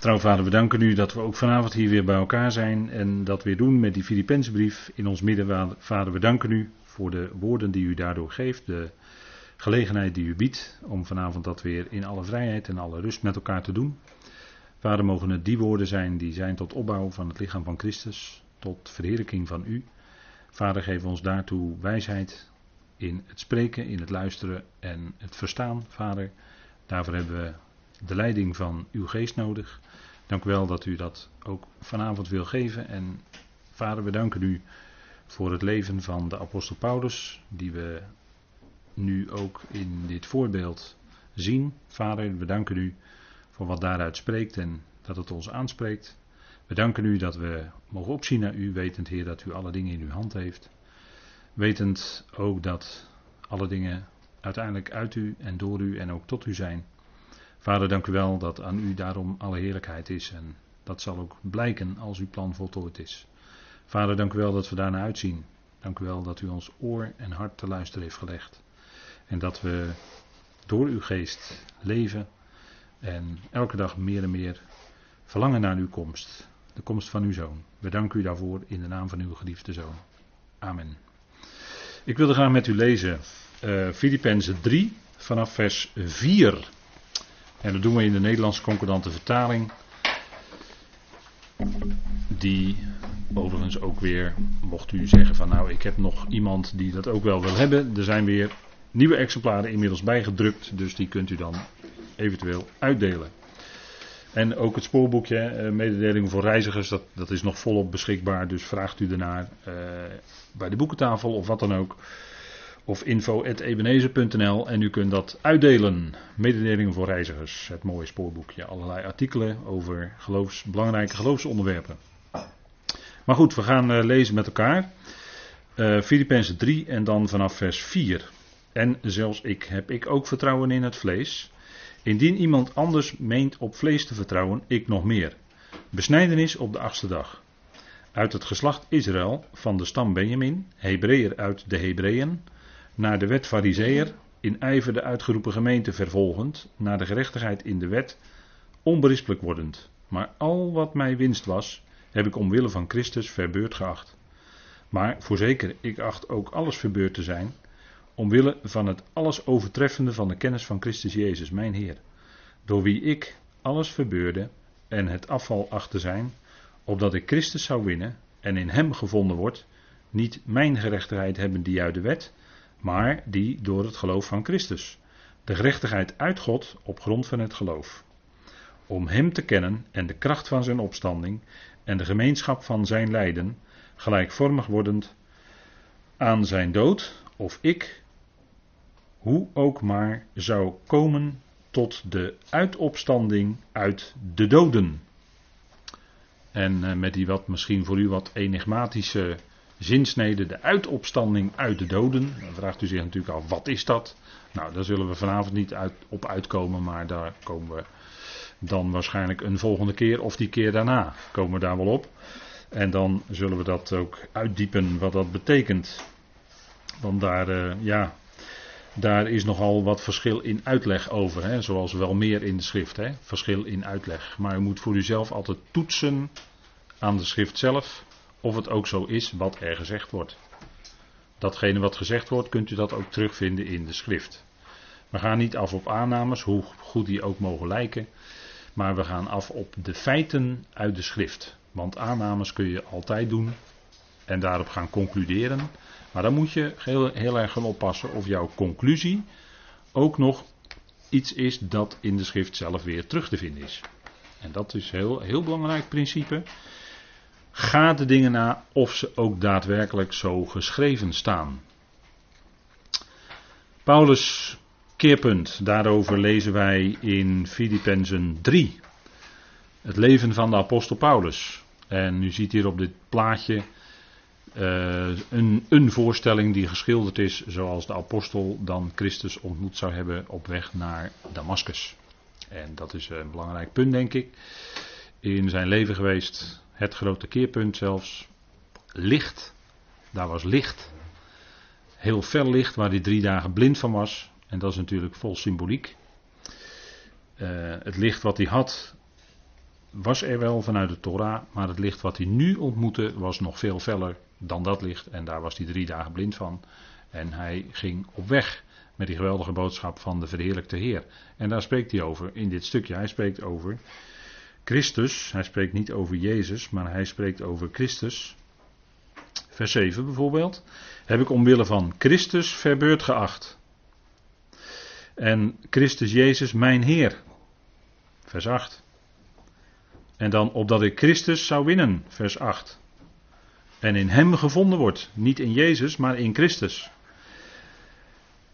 Trouw vader, we danken u dat we ook vanavond hier weer bij elkaar zijn en dat weer doen met die Filipensbrief in ons midden. Vader, we danken u voor de woorden die u daardoor geeft, de gelegenheid die u biedt om vanavond dat weer in alle vrijheid en alle rust met elkaar te doen. Vader, mogen het die woorden zijn die zijn tot opbouw van het lichaam van Christus, tot verheerlijking van u. Vader, geef ons daartoe wijsheid in het spreken, in het luisteren en het verstaan, Vader. Daarvoor hebben we de leiding van uw geest nodig. Dank u wel dat u dat ook vanavond wil geven. En Vader, we danken u voor het leven van de apostel Paulus, die we nu ook in dit voorbeeld zien. Vader, we danken u voor wat daaruit spreekt en dat het ons aanspreekt. We danken u dat we mogen opzien naar u, wetend Heer dat u alle dingen in uw hand heeft. Wetend ook dat alle dingen uiteindelijk uit u en door u en ook tot u zijn. Vader, dank u wel dat aan u daarom alle heerlijkheid is en dat zal ook blijken als uw plan voltooid is. Vader, dank u wel dat we daarna uitzien. Dank u wel dat u ons oor en hart te luisteren heeft gelegd. En dat we door uw geest leven en elke dag meer en meer verlangen naar uw komst. De komst van uw zoon. We danken u daarvoor in de naam van uw geliefde zoon. Amen. Ik wilde graag met u lezen uh, Filippenzen 3 vanaf vers 4. En dat doen we in de Nederlandse concordante vertaling. Die overigens ook weer, mocht u zeggen van nou ik heb nog iemand die dat ook wel wil hebben. Er zijn weer nieuwe exemplaren inmiddels bijgedrukt, dus die kunt u dan eventueel uitdelen. En ook het spoorboekje, eh, mededeling voor reizigers, dat, dat is nog volop beschikbaar. Dus vraagt u ernaar uh, bij de boekentafel of wat dan ook of info.ebenezer.nl en u kunt dat uitdelen. Mededelingen voor reizigers, het mooie spoorboekje. Allerlei artikelen over geloofs, belangrijke geloofsonderwerpen. Maar goed, we gaan uh, lezen met elkaar. Uh, Filippenzen 3 en dan vanaf vers 4. En zelfs ik heb ik ook vertrouwen in het vlees. Indien iemand anders meent op vlees te vertrouwen, ik nog meer. Besnijdenis op de achtste dag. Uit het geslacht Israël, van de stam Benjamin, Hebreeër uit de Hebreeën, naar de wet Fariseer, in ijver de uitgeroepen gemeente vervolgend, naar de gerechtigheid in de wet, onberispelijk wordend. Maar al wat mij winst was, heb ik omwille van Christus verbeurd geacht. Maar voorzeker, ik acht ook alles verbeurd te zijn, omwille van het alles overtreffende van de kennis van Christus Jezus, mijn Heer, door wie ik alles verbeurde en het afval acht te zijn, opdat ik Christus zou winnen en in Hem gevonden word, niet mijn gerechtigheid hebben die uit de wet, maar die door het geloof van Christus. De gerechtigheid uit God op grond van het geloof. Om Hem te kennen en de kracht van Zijn opstanding en de gemeenschap van Zijn lijden, gelijkvormig wordend aan Zijn dood, of ik, hoe ook maar, zou komen tot de uitopstanding uit de doden. En eh, met die wat misschien voor u wat enigmatische zinsnede de uitopstanding uit de doden. Dan vraagt u zich natuurlijk af, wat is dat? Nou, daar zullen we vanavond niet op uitkomen, maar daar komen we dan waarschijnlijk een volgende keer of die keer daarna komen we daar wel op. En dan zullen we dat ook uitdiepen wat dat betekent. Want daar, uh, ja, daar is nogal wat verschil in uitleg over. Hè? Zoals wel meer in de schrift. Hè? Verschil in uitleg. Maar u moet voor uzelf altijd toetsen aan de schrift zelf of het ook zo is wat er gezegd wordt. Datgene wat gezegd wordt, kunt u dat ook terugvinden in de schrift. We gaan niet af op aannames, hoe goed die ook mogen lijken, maar we gaan af op de feiten uit de schrift. Want aannames kun je altijd doen en daarop gaan concluderen. Maar dan moet je heel, heel erg gaan oppassen of jouw conclusie ook nog iets is dat in de schrift zelf weer terug te vinden is. En dat is een heel, heel belangrijk principe. Ga de dingen na of ze ook daadwerkelijk zo geschreven staan. Paulus keerpunt, daarover lezen wij in Filippenzen 3. Het leven van de apostel Paulus. En u ziet hier op dit plaatje uh, een, een voorstelling die geschilderd is zoals de apostel dan Christus ontmoet zou hebben op weg naar Damascus. En dat is een belangrijk punt, denk ik, in zijn leven geweest. Het grote keerpunt zelfs. Licht. Daar was licht. Heel fel licht waar hij drie dagen blind van was. En dat is natuurlijk vol symboliek. Uh, het licht wat hij had was er wel vanuit de Torah, maar het licht wat hij nu ontmoette was nog veel feller dan dat licht. En daar was hij drie dagen blind van. En hij ging op weg met die geweldige boodschap van de verheerlijkte Heer. En daar spreekt hij over in dit stukje. Hij spreekt over Christus. Hij spreekt niet over Jezus, maar hij spreekt over Christus. Vers 7 bijvoorbeeld. Heb ik omwille van Christus verbeurd geacht. En Christus Jezus mijn Heer. Vers 8. En dan opdat ik Christus zou winnen. Vers 8. En in Hem gevonden wordt. Niet in Jezus, maar in Christus.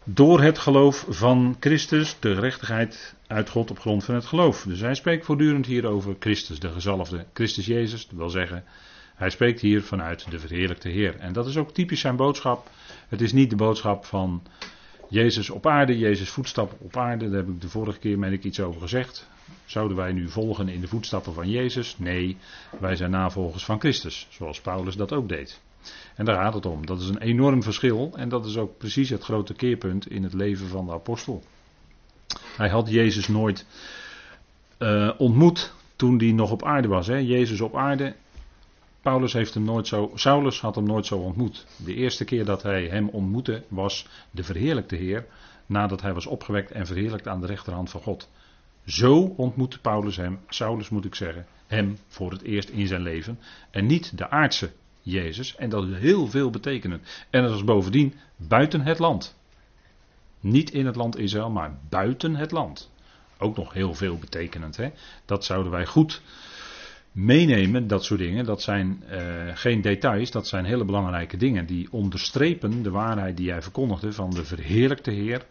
Door het geloof van Christus, de gerechtigheid uit God op grond van het geloof. Dus hij spreekt voortdurend hier over Christus, de gezalfde. Christus Jezus, dat wil zeggen, hij spreekt hier vanuit de verheerlijkte Heer. En dat is ook typisch zijn boodschap. Het is niet de boodschap van Jezus op aarde, Jezus voetstappen op aarde. Daar heb ik de vorige keer met ik iets over gezegd. Zouden wij nu volgen in de voetstappen van Jezus? Nee, wij zijn navolgers van Christus, zoals Paulus dat ook deed. En daar gaat het om. Dat is een enorm verschil en dat is ook precies het grote keerpunt in het leven van de apostel. Hij had Jezus nooit uh, ontmoet toen hij nog op aarde was. Hè? Jezus op aarde. Paulus heeft hem nooit zo, Saulus had hem nooit zo ontmoet. De eerste keer dat hij hem ontmoette was de verheerlijkte Heer, nadat hij was opgewekt en verheerlijkt aan de rechterhand van God. Zo ontmoette Paulus hem, Saulus moet ik zeggen, hem voor het eerst in zijn leven. En niet de aardse Jezus. En dat is heel veel betekenend. En dat is bovendien buiten het land. Niet in het land Israël, maar buiten het land. Ook nog heel veel betekenend. Hè? Dat zouden wij goed meenemen, dat soort dingen. Dat zijn uh, geen details, dat zijn hele belangrijke dingen. Die onderstrepen de waarheid die hij verkondigde van de verheerlijkte Heer.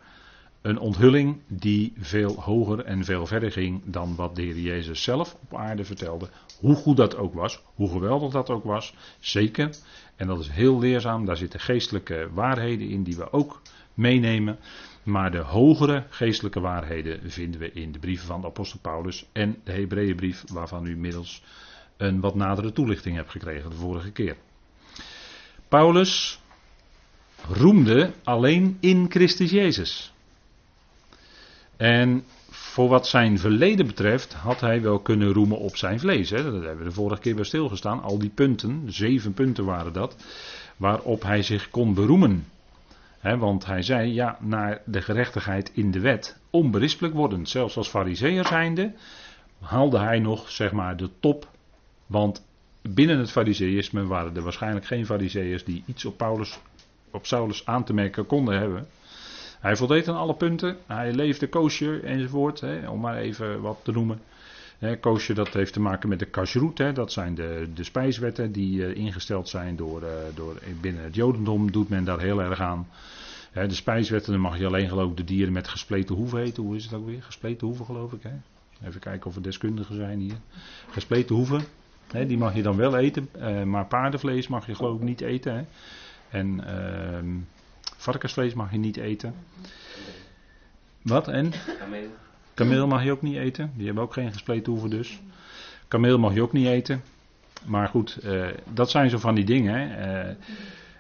Een onthulling die veel hoger en veel verder ging dan wat de Heer Jezus zelf op aarde vertelde. Hoe goed dat ook was, hoe geweldig dat ook was, zeker. En dat is heel leerzaam, daar zitten geestelijke waarheden in die we ook meenemen. Maar de hogere geestelijke waarheden vinden we in de brieven van de apostel Paulus en de Hebreeënbrief, waarvan u inmiddels een wat nadere toelichting hebt gekregen de vorige keer. Paulus roemde alleen in Christus Jezus. En voor wat zijn verleden betreft had hij wel kunnen roemen op zijn vlees. Hè. Dat hebben we de vorige keer bij stilgestaan. Al die punten, zeven punten waren dat, waarop hij zich kon beroemen. want hij zei, ja, naar de gerechtigheid in de wet, onberispelijk worden. Zelfs als fariseer zijnde haalde hij nog, zeg maar, de top. Want binnen het fariseïsme waren er waarschijnlijk geen fariseërs die iets op, Paulus, op Saulus aan te merken konden hebben. Hij voldeed aan alle punten. Hij leefde koosje enzovoort, hè, om maar even wat te noemen. koosje dat heeft te maken met de kashrut. Hè, dat zijn de, de spijswetten die uh, ingesteld zijn door, uh, door, binnen het jodendom. Doet men daar heel erg aan. de spijswetten, dan mag je alleen geloof ik de dieren met gespleten hoeven eten. Hoe is het ook weer? Gespleten hoeven geloof ik. Hè? Even kijken of er deskundigen zijn hier. Gespleten hoeven. Hè, die mag je dan wel eten. Uh, maar paardenvlees mag je geloof ik niet eten. Hè? En ehm, Varkensvlees mag je niet eten. Wat en? Kameel. Kameel mag je ook niet eten. Die hebben ook geen gespleten hoeven dus. Kameel mag je ook niet eten. Maar goed, uh, dat zijn zo van die dingen. Uh,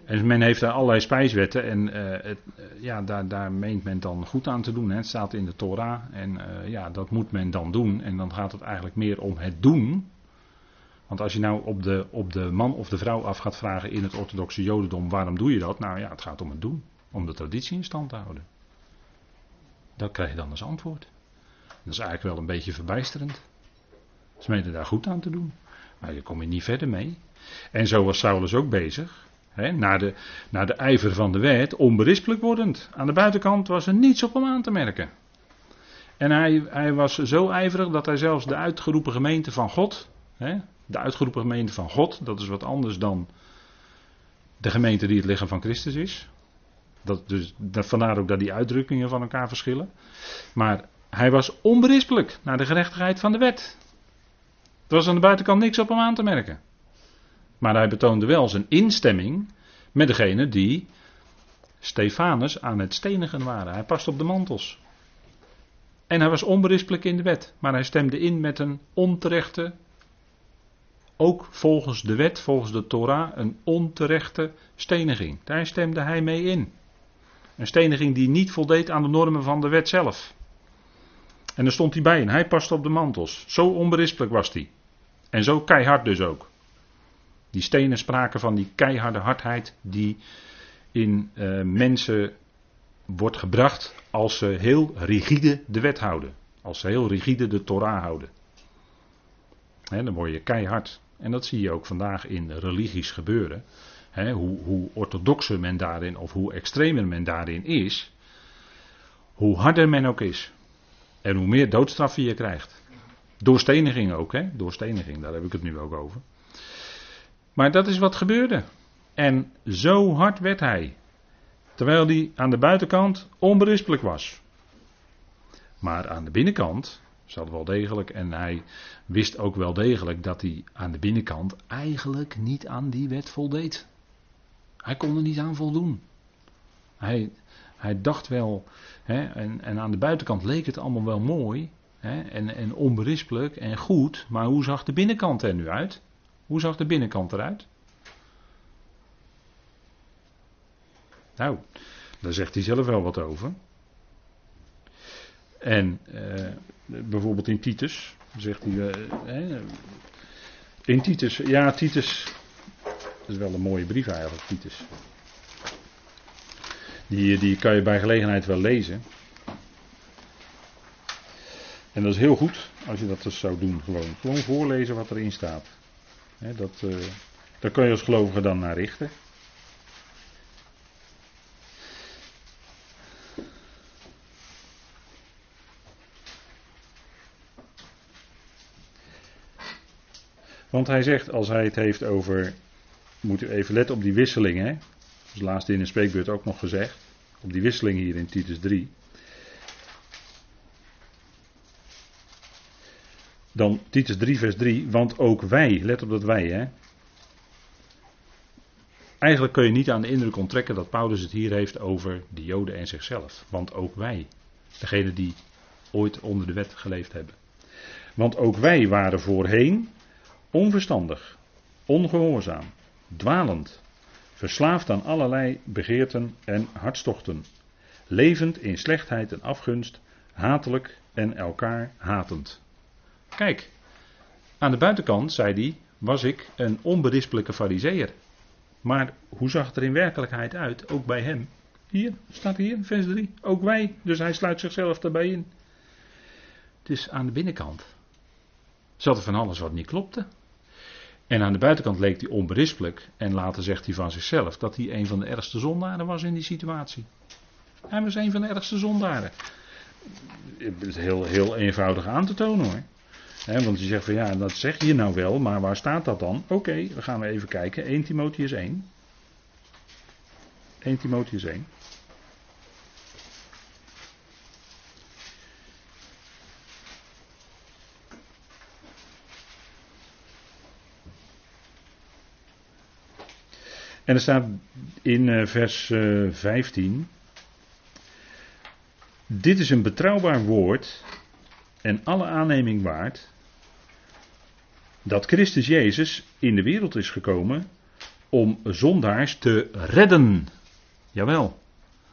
en men heeft daar allerlei spijswetten. En uh, het, ja, daar, daar meent men dan goed aan te doen. Hè. Het staat in de Torah. En ja, dat moet men dan doen. En dan gaat het eigenlijk meer om het doen. Want als je nou op de, op de man of de vrouw af gaat vragen in het orthodoxe jodendom, waarom doe je dat? Nou ja, het gaat om het doen. Om de traditie in stand te houden. Dat krijg je dan als antwoord. Dat is eigenlijk wel een beetje verbijsterend. Ze menen daar goed aan te doen. Maar je kom je niet verder mee. En zo was Saulus ook bezig. Hè, naar, de, naar de ijver van de wet, onberispelijk wordend. Aan de buitenkant was er niets op hem aan te merken. En hij, hij was zo ijverig dat hij zelfs de uitgeroepen gemeente van God, hè, de uitgeroepen gemeente van God, dat is wat anders dan de gemeente die het lichaam van Christus is. Dat, dus, vandaar ook dat die uitdrukkingen van elkaar verschillen. Maar hij was onberispelijk naar de gerechtigheid van de wet. Er was aan de buitenkant niks op hem aan te merken. Maar hij betoonde wel zijn instemming met degene die Stefanus aan het stenigen waren. Hij past op de mantels. En hij was onberispelijk in de wet. Maar hij stemde in met een onterechte ook volgens de wet, volgens de Torah, een onterechte steniging. Daar stemde hij mee in. Een steniging die niet voldeed aan de normen van de wet zelf. En daar stond hij bij en hij paste op de mantels. Zo onberispelijk was hij. En zo keihard dus ook. Die stenen spraken van die keiharde hardheid die in uh, mensen wordt gebracht als ze heel rigide de wet houden. Als ze heel rigide de Torah houden. dan word je keihard. En dat zie je ook vandaag in religies gebeuren. Hoe, hoe orthodoxer men daarin of hoe extremer men daarin is, hoe harder men ook is. En hoe meer doodstraffen je krijgt. Doorsteniging ook, hè? Doorsteniging, daar heb ik het nu ook over. Maar dat is wat gebeurde. En zo hard werd hij. Terwijl hij aan de buitenkant onberispelijk was. Maar aan de binnenkant zat wel degelijk. En hij wist ook wel degelijk dat hij aan de binnenkant eigenlijk niet aan die wet voldeed. Hij kon er niet aan voldoen. Hij, hij dacht wel, hè, en, en aan de buitenkant leek het allemaal wel mooi. Hè, en, en onberispelijk en goed. Maar hoe zag de binnenkant er nu uit? Hoe zag de binnenkant eruit? Nou, daar zegt hij zelf wel wat over. En eh, bijvoorbeeld in Titus zegt hij. Eh, in Titus, ja, Titus. Dat is wel een mooie brief eigenlijk, Titus. Die, die kan je bij gelegenheid wel lezen. En dat is heel goed als je dat dus zou doen. Gewoon, gewoon voorlezen wat erin staat. dat, uh, daar kan je als gelovige dan naar richten. Want hij zegt, als hij het heeft over. Moet u even letten op die wisseling, hè? Dat is laatst in een spreekbeurt ook nog gezegd. Op die wisseling hier in Titus 3. Dan Titus 3, vers 3. Want ook wij, let op dat wij, hè? Eigenlijk kun je niet aan de indruk onttrekken dat Paulus het hier heeft over de Joden en zichzelf. Want ook wij, degene die ooit onder de wet geleefd hebben. Want ook wij waren voorheen onverstandig, ongehoorzaam, dwalend, verslaafd aan allerlei begeerten en hartstochten, levend in slechtheid en afgunst, hatelijk en elkaar hatend. Kijk, aan de buitenkant, zei hij, was ik een onberispelijke fariseer. Maar hoe zag het er in werkelijkheid uit, ook bij hem? Hier, staat hier, vers 3. Ook wij, dus hij sluit zichzelf daarbij in. Dus aan de binnenkant zat er van alles wat niet klopte. En aan de buitenkant leek hij onberispelijk. En later zegt hij van zichzelf dat hij een van de ergste zondaren was in die situatie. Hij was een van de ergste zondaren. Heel, heel eenvoudig aan te tonen hoor. want je zegt van ja, dat zeg je nou wel, maar waar staat dat dan? Oké, dan gaan we even kijken. 1 Timotheus 1. 1 Timotheus 1. En er staat in uh, vers uh, eh, 15. Dit is een betrouwbaar woord en alle aanneming waard dat Christus Jezus in de wereld is gekomen om zondaars te redden. Jawel.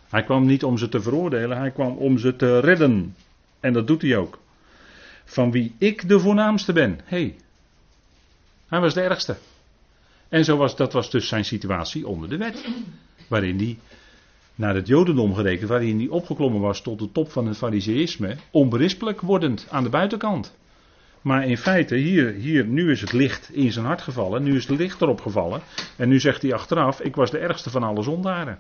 Hij kwam niet om ze te veroordelen, hij kwam om ze te redden. En dat doet hij ook. Van wie ik de voornaamste ben. Hey, hij was de ergste. En zo was, dat was dus zijn situatie onder de wet. Waarin hij naar het Jodendom gerekend, waarin hij opgeklommen was tot de top van het Fariseïsme, onberispelijk wordend aan de buitenkant. Maar in feite, hier, hier, nu is het licht in zijn hart gevallen, nu is het licht erop gevallen. En nu zegt hij achteraf, ik was de ergste van alle zondaren.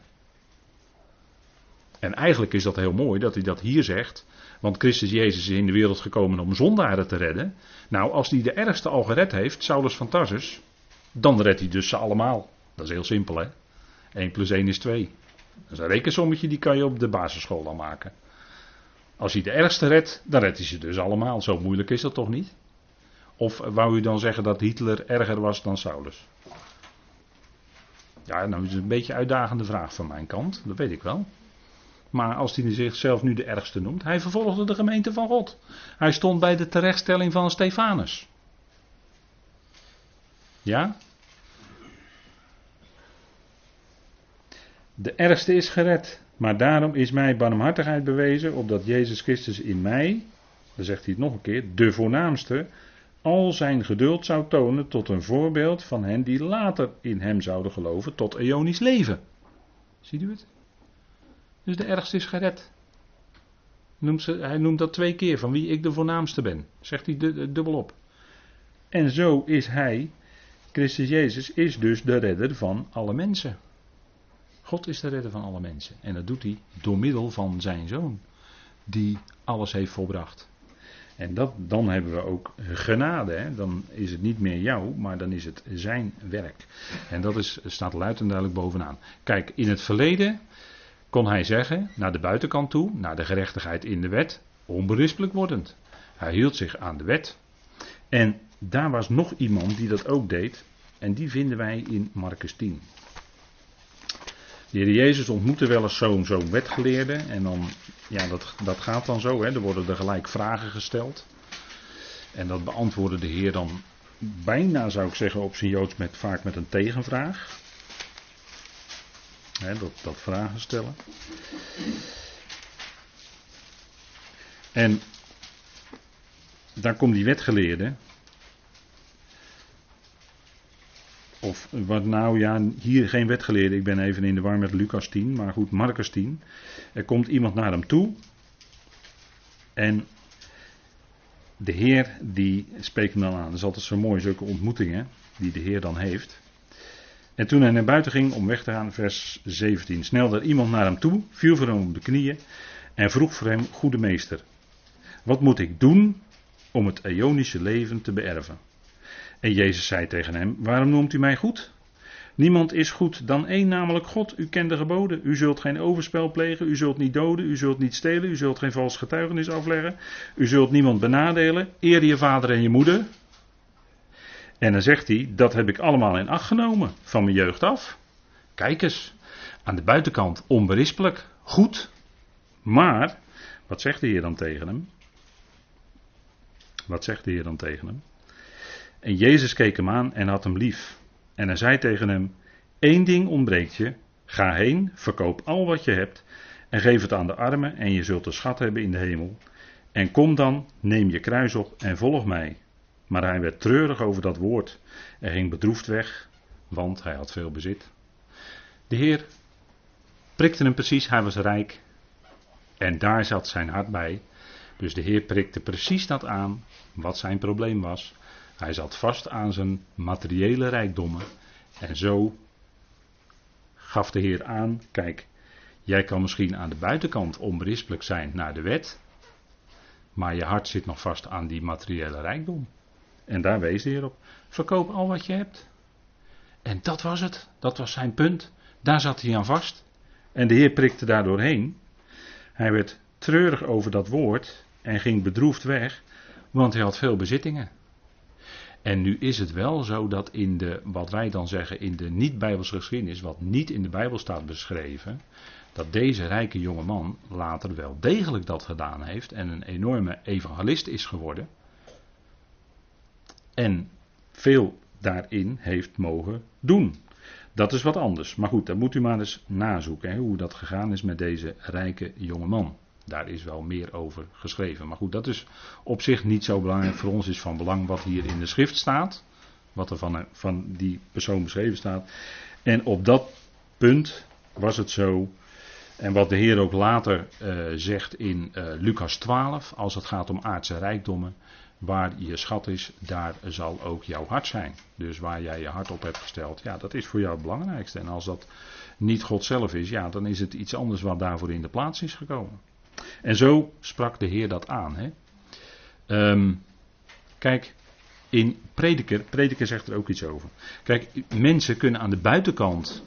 En eigenlijk is dat heel mooi dat hij dat hier zegt. Want Christus Jezus is in de wereld gekomen om zondaren te redden. Nou, als hij de ergste al gered heeft, Saulus van Tarsus, dan redt hij dus ze allemaal. Dat is heel simpel hè. 1 plus 1 is 2. Dat is een rekensommetje die kan je op de basisschool al maken. Als hij de ergste redt, dan redt hij ze dus allemaal. Zo moeilijk is dat toch niet? Of wou u dan zeggen dat Hitler erger was dan Saulus? Ja, nou is het een beetje een uitdagende vraag van mijn kant, dat weet ik wel. Maar als hij zichzelf nu de ergste noemt, hij vervolgde de gemeente van God. Hij stond bij de terechtstelling van Stefanus. Ja? De ergste is gered, maar daarom is mij barmhartigheid bewezen, opdat Jezus Christus in mij, dan zegt hij het nog een keer, de voornaamste, al zijn geduld zou tonen tot een voorbeeld van hen die later in hem zouden geloven tot eonisch leven. Ziet u het? Dus de ergste is gered. Ze, hij noemt dat twee keer, van wie ik de voornaamste ben. Zegt hij dubbel op. En zo is hij, Christus Jezus, is dus de redder van alle mensen. God is de redder van alle mensen. En dat doet hij door middel van zijn zoon, die alles heeft volbracht. En dat, dan hebben we ook genade. Dan is het niet meer jou, maar dan is het zijn werk. En dat is, staat luid en duidelijk bovenaan. Kijk, in het verleden kon hij zeggen, naar de buitenkant toe, naar de gerechtigheid in de wet, onberispelijk wordend. Hij hield zich aan de wet. En daar was nog iemand die dat ook deed. En die vinden wij in Marcus 10. De heer Jezus ontmoette wel eens zo'n zo'n wetgeleerde. En dan, ja, dat, dat gaat dan zo. Hè. Er worden er gelijk vragen gesteld. En dat beantwoordde de Heer dan bijna, zou ik zeggen, op zijn Joods met, vaak met een tegenvraag. Hè, dat, dat vragen stellen. En daar komt die wetgeleerde. Of wat nou, ja, hier geen wetgeleerde. Ik ben even in de war met Lucas 10. Maar goed, Marcus 10. Er komt iemand naar hem toe. En de Heer die spreekt hem dan aan. Dat is altijd zo mooi, zulke ontmoetingen die de Heer dan heeft. En toen hij naar buiten ging om weg te gaan, vers 17, snelde er iemand naar hem toe, viel voor hem op de knieën en vroeg voor hem, goede meester, wat moet ik doen om het eonische leven te beërven? En Jezus zei tegen hem: Waarom noemt u mij goed? Niemand is goed dan één, namelijk God. U kent de geboden. U zult geen overspel plegen, u zult niet doden, u zult niet stelen, u zult geen vals getuigenis afleggen, u zult niemand benadelen. Eer je vader en je moeder. En dan zegt hij: Dat heb ik allemaal in acht genomen van mijn jeugd af. Kijk eens, aan de buitenkant onberispelijk, goed. Maar, wat zegt de Heer dan tegen hem? Wat zegt de Heer dan tegen hem? En Jezus keek hem aan en had hem lief. En hij zei tegen hem: Eén ding ontbreekt je. Ga heen, verkoop al wat je hebt en geef het aan de armen en je zult een schat hebben in de hemel. En kom dan, neem je kruis op en volg mij. Maar hij werd treurig over dat woord en ging bedroefd weg, want hij had veel bezit. De Heer prikte hem precies, hij was rijk en daar zat zijn hart bij. Dus de Heer prikte precies dat aan wat zijn probleem was. Hij zat vast aan zijn materiële rijkdommen. En zo gaf de Heer aan: kijk, jij kan misschien aan de buitenkant onberispelijk zijn naar de wet. Maar je hart zit nog vast aan die materiële rijkdom. En daar wees de Heer op. Verkoop al wat je hebt. En dat was het. Dat was zijn punt. Daar zat hij aan vast. En de Heer prikte daar doorheen. Hij werd treurig over dat woord en ging bedroefd weg, want hij had veel bezittingen. En nu is het wel zo dat in de, wat wij dan zeggen, in de niet-Bijbelse geschiedenis, wat niet in de Bijbel staat beschreven, dat deze rijke jonge man later wel degelijk dat gedaan heeft en een enorme evangelist is geworden. En veel daarin heeft mogen doen. Dat is wat anders. Maar goed, dan moet u maar eens nazoeken hoe dat gegaan is met deze rijke jonge man. Daar is wel meer over geschreven. Maar goed, dat is op zich niet zo belangrijk. Voor ons is van belang wat hier in de schrift staat. Wat er van, van die persoon beschreven staat. En op dat punt was het zo. En wat de Heer ook later uh, zegt in uh, Lucas 12. Als het gaat om aardse rijkdommen. Waar je schat is, daar zal ook jouw hart zijn. Dus waar jij je hart op hebt gesteld. Ja, dat is voor jou het belangrijkste. En als dat niet God zelf is, ja, dan is het iets anders wat daarvoor in de plaats is gekomen. En zo sprak de Heer dat aan. Hè? Um, kijk, in prediker, prediker zegt er ook iets over. Kijk, mensen kunnen aan de buitenkant,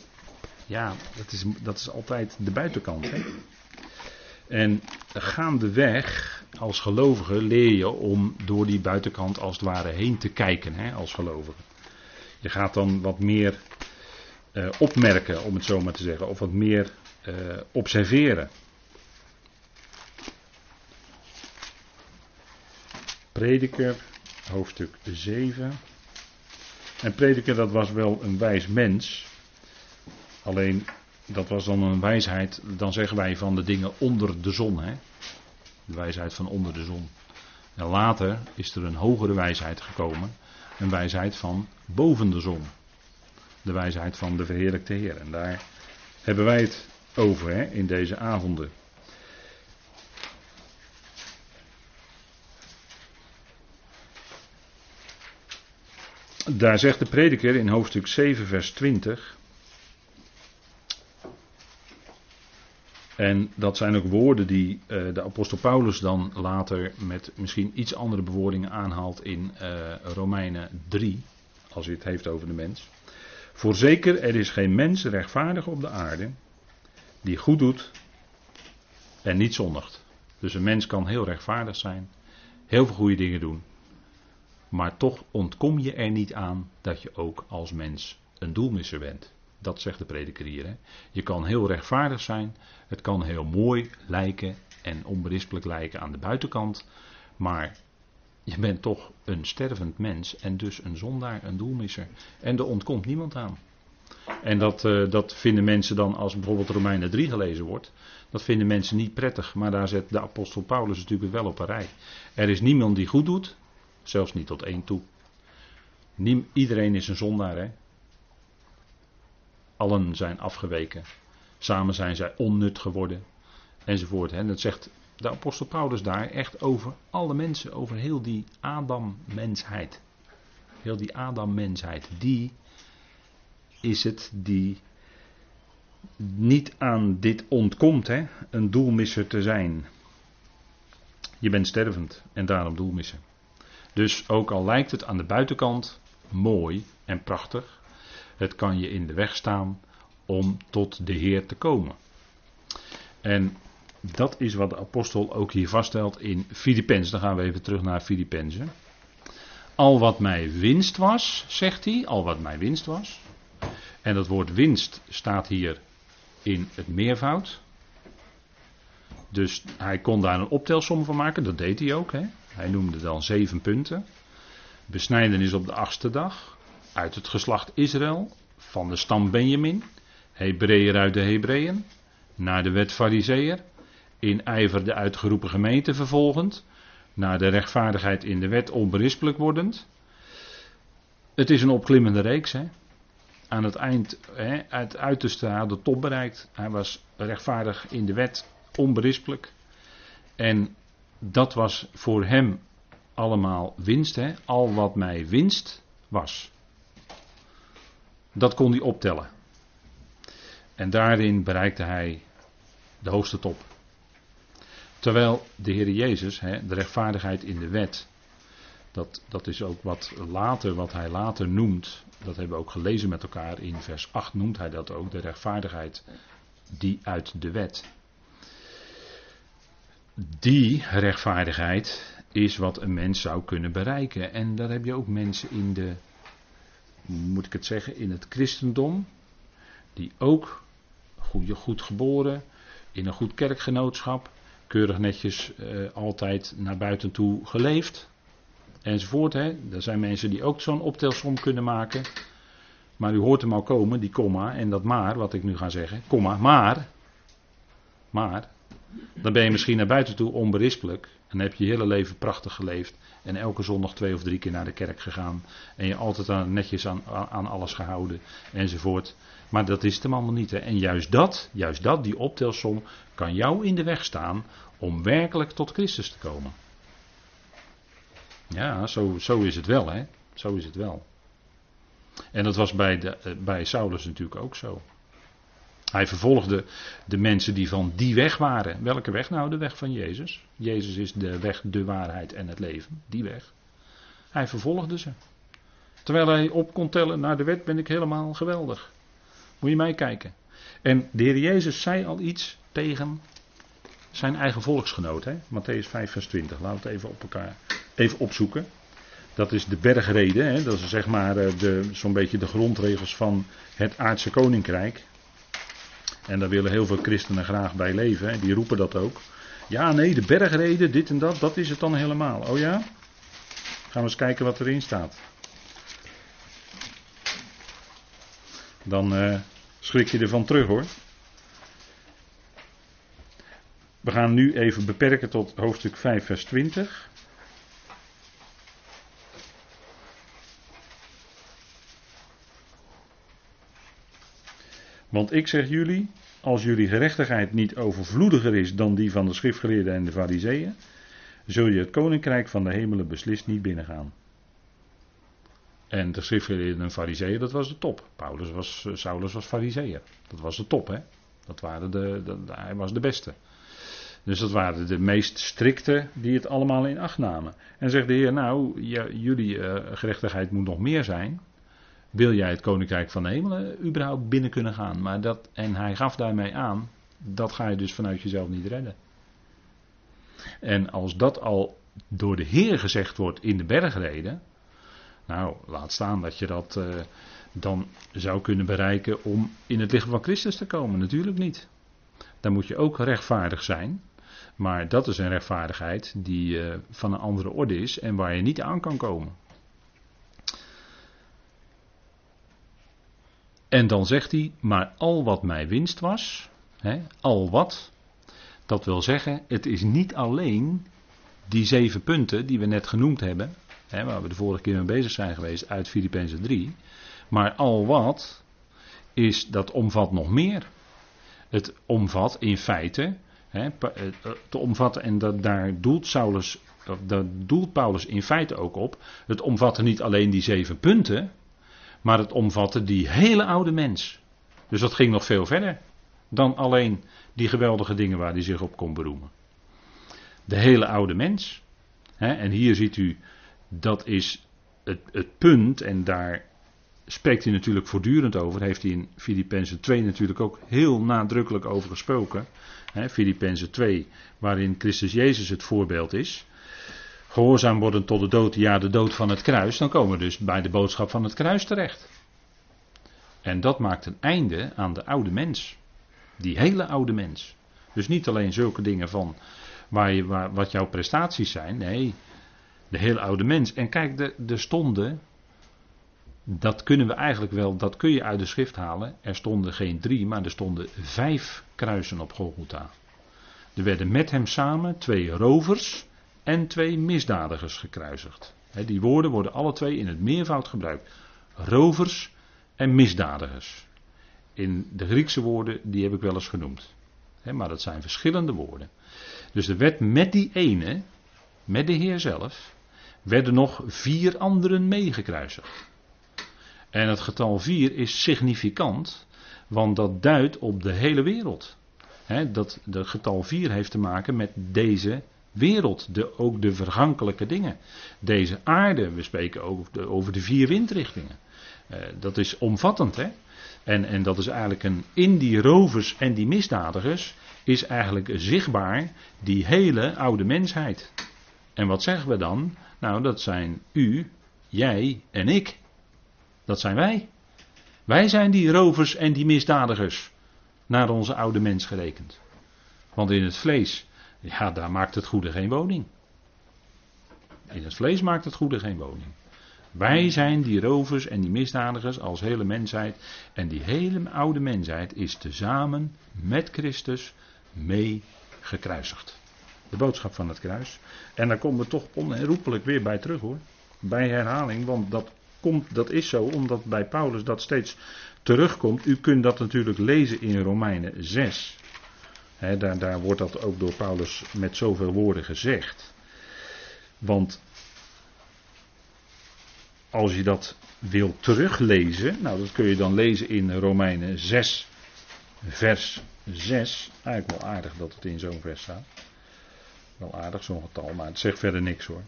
ja, dat is, dat is altijd de buitenkant. Hè? En gaandeweg, als gelovige, leer je om door die buitenkant als het ware heen te kijken, hè, als gelovige. Je gaat dan wat meer uh, opmerken, om het zo maar te zeggen, of wat meer uh, observeren. Prediker, hoofdstuk 7. En Prediker, dat was wel een wijs mens. Alleen, dat was dan een wijsheid, dan zeggen wij van de dingen onder de zon. Hè? De wijsheid van onder de zon. En later is er een hogere wijsheid gekomen. Een wijsheid van boven de zon. De wijsheid van de verheerlijkte Heer. En daar hebben wij het over hè, in deze avonden. Daar zegt de prediker in hoofdstuk 7, vers 20. En dat zijn ook woorden die uh, de apostel Paulus dan later met misschien iets andere bewoordingen aanhaalt in uh, Romeinen 3, als hij het heeft over de mens. Voorzeker, er is geen mens rechtvaardig op de aarde die goed doet en niet zondigt. Dus een mens kan heel rechtvaardig zijn, heel veel goede dingen doen, maar toch ontkom je er niet aan dat je ook als mens een doelmisser bent. Dat zegt de prediker hier. Je kan heel rechtvaardig zijn, het kan heel mooi lijken en onberispelijk lijken aan de buitenkant, maar je bent toch een stervend mens en dus een zondaar, een doelmisser. En er ontkomt niemand aan. En dat, uh, dat vinden mensen dan, als bijvoorbeeld Romeinen 3 gelezen wordt, dat vinden mensen niet prettig. Maar daar zet de apostel Paulus natuurlijk wel op een rij. Er is niemand die goed doet, zelfs niet tot één toe. Iedereen is een zondaar, hè. Allen zijn afgeweken. Samen zijn zij onnut geworden. Enzovoort. Hè. Dat zegt de apostel Paulus daar echt over alle mensen, over heel die Adam-mensheid. Heel die Adam-mensheid. Die is het die niet aan dit ontkomt, hè, een doelmisser te zijn. Je bent stervend en daarom doelmisser. Dus ook al lijkt het aan de buitenkant mooi en prachtig, het kan je in de weg staan om tot de Heer te komen. En dat is wat de apostel ook hier vaststelt in Filippenzen. Dan gaan we even terug naar Filippenzen. Al wat mij winst was, zegt hij, al wat mij winst was. En dat woord winst staat hier in het meervoud. Dus hij kon daar een optelsom van maken, dat deed hij ook. Hè? Hij noemde dan zeven punten. Besnijdenis op de achtste dag. Uit het geslacht Israël. Van de stam Benjamin. Hebreeër uit de Hebreeën. Naar de wet Fariseer. In ijver de uitgeroepen gemeente vervolgend. Naar de rechtvaardigheid in de wet onberispelijk wordend. Het is een opklimmende reeks. Hè? Aan het eind, hè, het uiterste, had de top bereikt. Hij was rechtvaardig in de wet, onberispelijk. En dat was voor hem allemaal winst. Hè? Al wat mij winst was. Dat kon hij optellen. En daarin bereikte hij de hoogste top. Terwijl de Heer Jezus, hè, de rechtvaardigheid in de wet, dat, dat is ook wat later, wat hij later noemt, dat hebben we ook gelezen met elkaar in vers 8 noemt hij dat ook, de rechtvaardigheid die uit de wet. Die rechtvaardigheid is wat een mens zou kunnen bereiken. En daar heb je ook mensen in de, moet ik het zeggen, in het christendom, die ook goed, goed geboren, in een goed kerkgenootschap, keurig netjes uh, altijd naar buiten toe geleefd, enzovoort. Hè. Er zijn mensen die ook zo'n optelsom kunnen maken. Maar u hoort hem al komen, die komma en dat maar, wat ik nu ga zeggen. Komma, maar. Maar. Dan ben je misschien naar buiten toe onberispelijk. En heb je je hele leven prachtig geleefd. En elke zondag twee of drie keer naar de kerk gegaan. En je altijd aan, netjes aan, aan alles gehouden. Enzovoort. Maar dat is het hem allemaal niet. Hè. En juist dat, juist dat, die optelsom, kan jou in de weg staan om werkelijk tot Christus te komen. Ja, zo, zo is het wel, hè. Zo is het wel. En dat was bij, de, eh, bij Saulus natuurlijk ook zo. Hij vervolgde de mensen die van die weg waren. Welke weg nou? De weg van Jezus. Jezus is de weg, de waarheid en het leven. Die weg. Hij vervolgde ze. Terwijl hij op kon tellen, naar de wet ben ik helemaal geweldig. Moet je mij kijken. En de Heer Jezus zei al iets tegen zijn eigen volksgenoot. Hè? Matthäus 5 vers 20. Laten we het even op elkaar even opzoeken. Dat is de bergrede. Hè? Dat is zeg maar eh, zo'n beetje de grondregels van het aardse koninkrijk. En daar willen heel veel christenen graag bij leven. Die roepen dat ook. Ja, nee, de bergrede, dit en dat, dat is het dan helemaal. Oh ja? Gaan we eens kijken wat erin staat. Dan uh, schrik je ervan terug hoor. We gaan nu even beperken tot hoofdstuk 5, vers 20. Want ik zeg jullie, als jullie gerechtigheid niet overvloediger is dan die van de schriftgeleerden en de fariseeën, zul je het koninkrijk van de hemelen beslist niet binnengaan. En de schriftgeleerden en fariseeën, dat was de top. Paulus was, eh, Saulus was fariseeër. Dat was de top, hè. Dat waren de, hij was de beste. Dus dat waren de meest strikte die het allemaal in acht namen. En zegt de Heer, nou, jullie uh, gerechtigheid moet nog meer zijn. Wil jij het koninkrijk van de hemelen überhaupt binnen kunnen gaan? Maar dat, en hij gaf daarmee aan, dat ga je dus vanuit jezelf niet redden. En als dat al door de Heer gezegd wordt in de bergreden, nou, laat staan dat je dat uh, dan zou kunnen bereiken om in het lichaam van Christus te komen. Natuurlijk niet. Dan moet je ook rechtvaardig zijn. Maar dat is een rechtvaardigheid die uh, van een andere orde is en waar je niet aan kan komen. En dan zegt hij, maar al wat mij winst was, hè, al wat, dat wil zeggen, het is niet alleen die zeven punten die we net genoemd hebben, hè, waar we de vorige keer mee bezig zijn geweest uit Filippenzen 3, maar al wat is, dat omvat nog meer. Het omvat in feite, hè, eh, te omvatten, en dat, daar doelt Saulus, dat doelt Paulus in feite ook op, het omvatte niet alleen die zeven punten, maar het omvatte die hele oude mens. Dus dat ging nog veel verder dan alleen die geweldige dingen waar hij zich op kon beroemen. De hele oude mens. en hier ziet u, dat is het, het punt, en daar spreekt hij natuurlijk voortdurend over. Heeft hij in Filippenzen 2 natuurlijk ook heel nadrukkelijk over gesproken. Filippenzen 2, waarin Christus Jezus het voorbeeld is gehoorzaam worden tot de dood, ja de dood van het kruis, dan komen we dus bij de boodschap van het kruis terecht. En dat maakt een einde aan de oude mens. Die hele oude mens. Dus niet alleen zulke dingen van waar waar, wat jouw prestaties zijn, nee, de hele oude mens. En kijk, de, de stonden, dat kunnen we eigenlijk wel, dat kun je uit de schrift halen. Er stonden geen drie, maar er stonden vijf kruisen op Golgotha. Er werden met hem samen twee rovers en twee misdadigers gekruisigd. die woorden worden alle twee in het meervoud gebruikt. Rovers en misdadigers. In de Griekse woorden, die heb ik wel eens genoemd. maar dat zijn verschillende woorden. Dus er werd met die ene, met de Heer zelf, werden nog vier anderen meegekruisigd. En het getal vier is significant, want dat duidt op de hele wereld. dat de getal vier heeft te maken met deze wereld, de, ook de vergankelijke dingen. Deze aarde, we spreken ook over de vier windrichtingen. Uh, dat is omvattend, hè? En, en dat is eigenlijk een, in die rovers en die misdadigers is eigenlijk zichtbaar die hele oude mensheid. En wat zeggen we dan? Nou, dat zijn u, jij en ik. Dat zijn wij. Wij zijn die rovers en die misdadigers. Naar onze oude mens gerekend. Want in het vlees ja, daar maakt het goede geen woning. In het vlees maakt het goede geen woning. Wij zijn die rovers en die misdadigers als hele mensheid. En die hele oude mensheid is tezamen met Christus mee gekruisigd. De boodschap van het kruis. En daar komen we toch onherroepelijk weer bij terug hoor. Bij herhaling, want dat, komt, dat is zo omdat bij Paulus dat steeds terugkomt. U kunt dat natuurlijk lezen in Romeinen 6 daar, daar wordt dat ook door Paulus met zoveel woorden gezegd. Want als je dat wil teruglezen, nou dat kun je dan lezen in Romeinen 6, vers 6. Eigenlijk wel aardig dat het in zo'n vers staat. Wel aardig zo'n getal, maar het zegt verder niks hoor.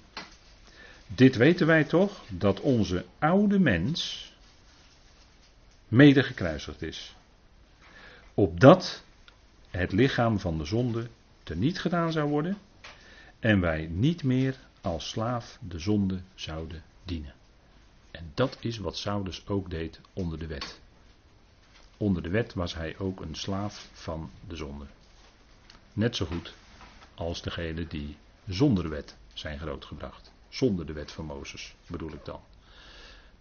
Dit weten wij toch, dat onze oude mens mede gekruisigd is. Opdat het lichaam van de zonde teniet gedaan zou worden en wij niet meer als slaaf de zonde zouden dienen. En dat is wat Saulus ook deed onder de wet. Onder de wet was hij ook een slaaf van de zonde. Net zo goed als degene die zonder de wet zijn grootgebracht. Zonder de wet van Mozes bedoel ik dan.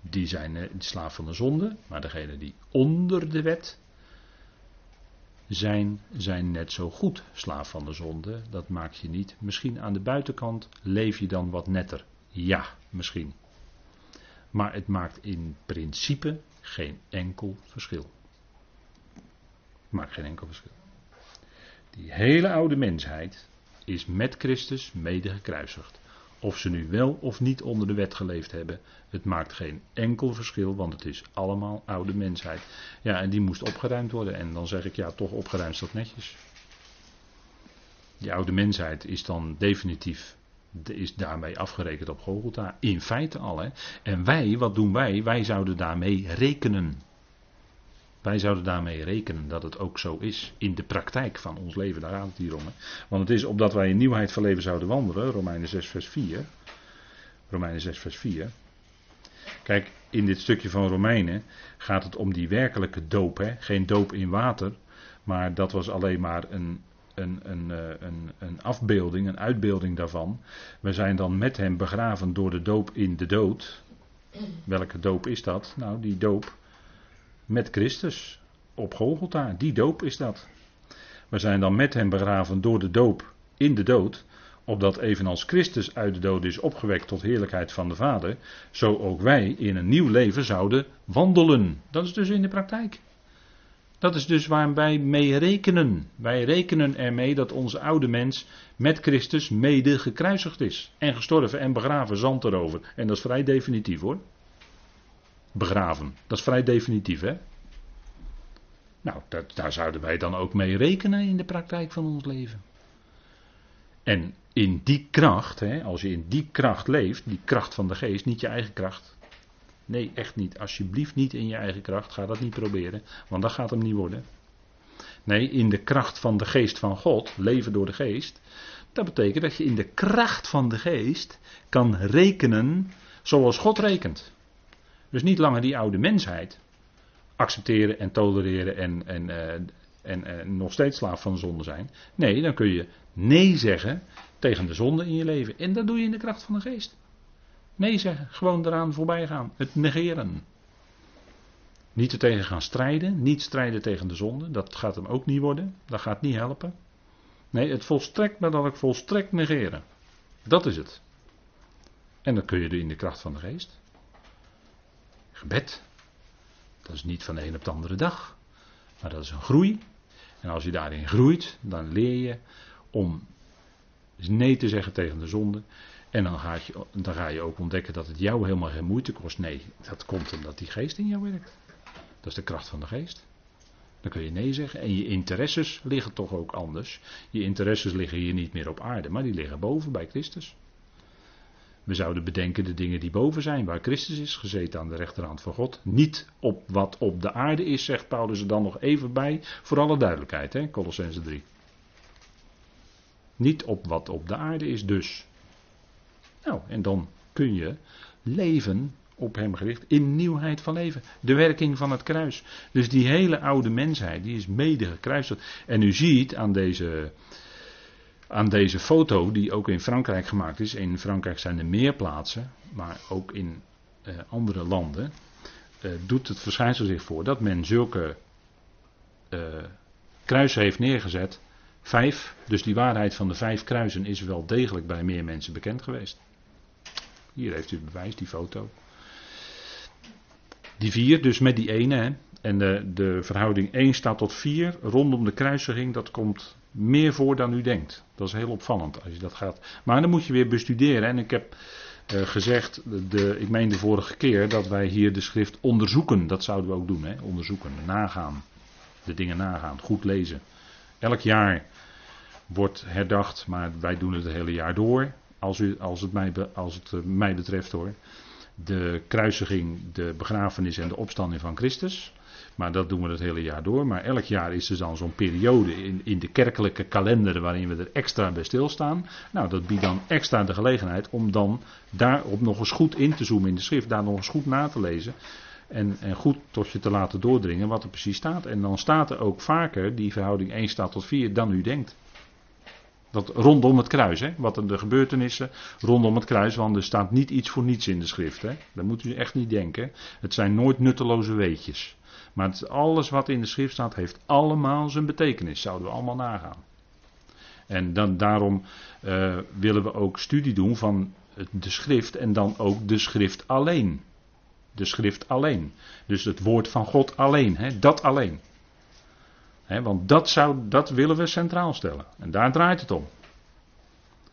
Die zijn de slaaf van de zonde, maar degene die onder de wet zijn, zijn net zo goed slaaf van de zonde. Dat maak je niet. Misschien aan de buitenkant leef je dan wat netter. Ja, misschien. Maar het maakt in principe geen enkel verschil. Maakt geen enkel verschil. Die hele oude mensheid is met Christus mede gekruisigd. Of ze nu wel of niet onder de wet geleefd hebben, het maakt geen enkel verschil, want het is allemaal oude mensheid. Ja, en die moest opgeruimd worden. En dan zeg ik ja, toch opgeruimd dat netjes. Die oude mensheid is dan definitief, is daarmee afgerekend op Golgotha. In feite al. Hè. En wij, wat doen wij? Wij zouden daarmee rekenen. Wij zouden daarmee rekenen dat het ook zo is in de praktijk van ons leven. Daar gaat het hier om. Hè. Want het is opdat wij in nieuwheid van leven zouden wandelen. Romeinen 6 vers 4. Romeinen 6 vers 4. Kijk, in dit stukje van Romeinen gaat het om die werkelijke doop. Hè? Geen doop in water, maar dat was alleen maar een, een, een, eh, een, een afbeelding, een uitbeelding daarvan. We zijn dan met hem begraven door de doop in de dood. Welke doop is dat? Nou, die doop met Christus op Golgotha. Die doop is dat. We zijn dan met hem begraven door de doop in de dood opdat evenals Christus uit de dood is opgewekt tot heerlijkheid van de Vader, zo ook wij in een nieuw leven zouden wandelen. Dat is dus in de praktijk. Dat is dus waar wij mee rekenen. Wij rekenen ermee dat onze oude mens met Christus mede gekruisigd is. En gestorven en begraven, zand erover. En dat is vrij definitief hoor. Begraven. Dat is vrij definitief hè. Nou, dat, daar zouden wij dan ook mee rekenen in de praktijk van ons leven. En in die kracht, hè, als je in die kracht leeft, die kracht van de geest, niet je eigen kracht. Nee, echt niet. Alsjeblieft niet in je eigen kracht. Ga dat niet proberen, want dat gaat hem niet worden. Nee, in de kracht van de geest van God, leven door de geest. Dat betekent dat je in de kracht van de geest kan rekenen zoals God rekent. Dus niet langer die oude mensheid accepteren en tolereren en, en, uh, en, en nog steeds slaaf van de zonde zijn. Nee, dan kun je nee zeggen tegen de zonde in je leven. En dat doe je in de kracht van de geest. Nee zeggen, gewoon eraan voorbij gaan. Het negeren. Niet er tegen gaan strijden, niet strijden tegen de zonde. Dat gaat hem ook niet worden. Dat gaat niet helpen. Nee, het volstrekt, maar dan ook volstrekt negeren. Dat is het. En dan kun je er in de kracht van de geest. Gebed. Dat is niet van de een op de andere dag. Maar dat is een groei. En als je daarin groeit, dan leer je om nee te zeggen tegen de zonde. En dan ga, je, dan ga je ook ontdekken dat het jou helemaal geen moeite kost. Nee, dat komt omdat die geest in jou werkt. Dat is de kracht van de geest. Dan kun je nee zeggen. En je interesses liggen toch ook anders. Je interesses liggen hier niet meer op aarde, maar die liggen boven bij Christus. We zouden bedenken de dingen die boven zijn, waar Christus is gezeten aan de rechterhand van God. Niet op wat op de aarde is, zegt Paulus er dan nog even bij, voor alle duidelijkheid, hè, Colossense 3. Niet op wat op de aarde is dus. Nou, en dan kun je leven op hem gericht in nieuwheid van leven. De werking van het kruis. Dus die hele oude mensheid, die is mede gekruisigd. En u ziet aan deze, aan deze foto, die ook in Frankrijk gemaakt is. In Frankrijk zijn er meer plaatsen, maar ook in eh, andere landen. Eh, doet het verschijnsel zich voor dat men zulke uh, kruisen heeft neergezet Vijf, dus die waarheid van de vijf kruisen is wel degelijk bij meer mensen bekend geweest. Hier heeft u het bewijs, die foto. Die vier, dus met die ene. Hè. En de, de verhouding 1 staat tot 4 rondom de kruisiging, dat komt meer voor dan u denkt. Dat is heel opvallend als je dat gaat. Maar dan moet je weer bestuderen. En ik heb uh, gezegd, de, ik meen de vorige keer, dat wij hier de schrift onderzoeken. Dat zouden we ook doen, hè? onderzoeken, nagaan. De dingen nagaan, goed lezen. Elk jaar wordt herdacht, maar wij doen het het hele jaar door. Als, u, als, het, mij, als het eh, mij betreft hoor. De kruisiging, de begrafenis en de opstanding van Christus. Maar dat doen we het hele jaar door. Maar elk jaar is er dan zo'n periode in, in de kerkelijke kalender waarin we er extra bij stilstaan. Nou, dat biedt dan extra de gelegenheid om dan daarop nog eens goed in te zoomen in de schrift. Daar nog eens goed na te lezen. En, en, goed tot je te laten doordringen wat er precies staat. En dan staat er ook vaker die verhouding 1 staat tot 4 dan u denkt. Dat rondom het kruis, hè? wat er de gebeurtenissen rondom het kruis, want er staat niet iets voor niets in de schrift. Hè? Dat moet u echt niet denken. Het zijn nooit nutteloze weetjes. Maar alles wat in de schrift staat, heeft allemaal zijn betekenis. Zouden we allemaal nagaan. En dan, daarom uh, willen we ook studie doen van de schrift en dan ook de schrift alleen. De schrift alleen. Dus het woord van God alleen, hè? dat alleen. want dat, zou, dat willen we centraal stellen. En daar draait het om.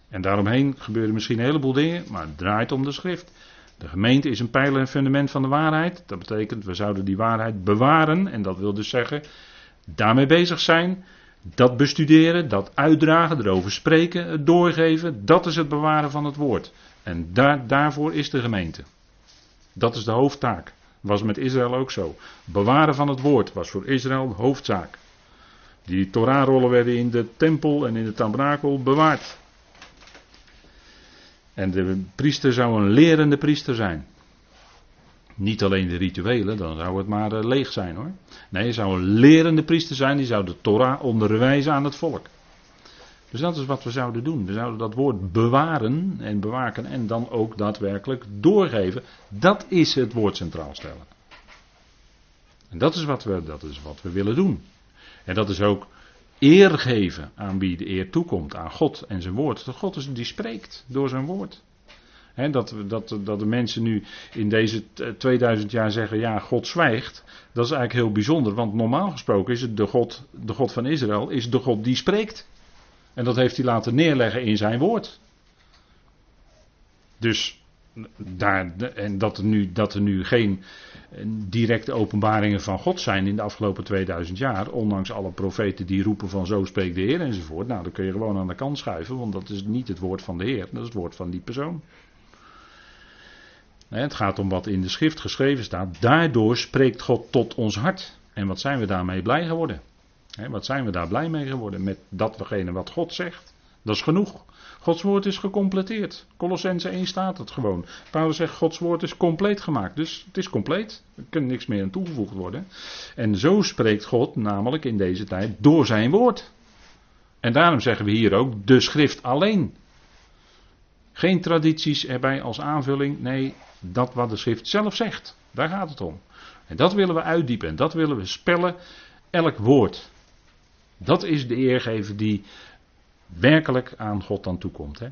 En daaromheen gebeuren misschien een heleboel dingen, maar het draait om de schrift. De gemeente is een pijler en fundament van de waarheid. Dat betekent, we zouden die waarheid bewaren. En dat wil dus zeggen, daarmee bezig zijn. Dat bestuderen, dat uitdragen, erover spreken, het doorgeven. Dat is het bewaren van het woord. En daar, daarvoor is de gemeente. Dat is de hoofdtaak. Was met Israël ook zo. Bewaren van het woord was voor Israël de hoofdzaak. Die Torahrollen werden in de tempel en in de tabernakel bewaard. En de priester zou een lerende priester zijn. Niet alleen de rituelen, dan zou het maar eh, leeg zijn hoor. Nee, hij zou een lerende priester zijn, die zou de Torah onderwijzen aan het volk. Dus dat is wat we zouden doen. We zouden dat woord bewaren en bewaken en dan ook daadwerkelijk doorgeven. Dat is het woord centraal stellen. En dat is wat we, dat is wat we willen doen. En dat is ook eer geven aan wie de eer toekomt, aan God en zijn woord. Dat God is die spreekt door zijn woord. dat, dat, dat de mensen nu in deze 2000 jaar zeggen, ja, God zwijgt. Dat is eigenlijk heel bijzonder, want normaal gesproken is het de God, de God van Israël, is de God die spreekt. En dat heeft hij laten neerleggen in zijn woord. Dus daar, en dat er, nu, dat er nu geen directe openbaringen van God zijn in de afgelopen 2000 jaar, ondanks alle profeten die roepen van zo spreekt de Heer enzovoort, nou dan kun je gewoon aan de kant schuiven, want dat is niet het woord van de Heer, dat is het woord van die persoon. Het gaat om wat in de schrift geschreven staat. Daardoor spreekt God tot ons hart. En wat zijn we daarmee blij geworden? Wat zijn we daar blij mee geworden? Met datgene wat God zegt. Dat is genoeg. Gods woord is gecompleteerd. Colossense 1 staat het gewoon. Paulus zegt Gods woord is compleet gemaakt. Dus het is compleet. Er kan niks meer aan toegevoegd worden. En zo spreekt God namelijk in deze tijd door zijn woord. En daarom zeggen we hier ook de schrift alleen. Geen tradities erbij als aanvulling. Nee, dat wat de schrift zelf zegt. Daar gaat het om. En dat willen we uitdiepen. En dat willen we spellen. Elk woord. Dat is de eergever die werkelijk aan God dan toekomt. Hè?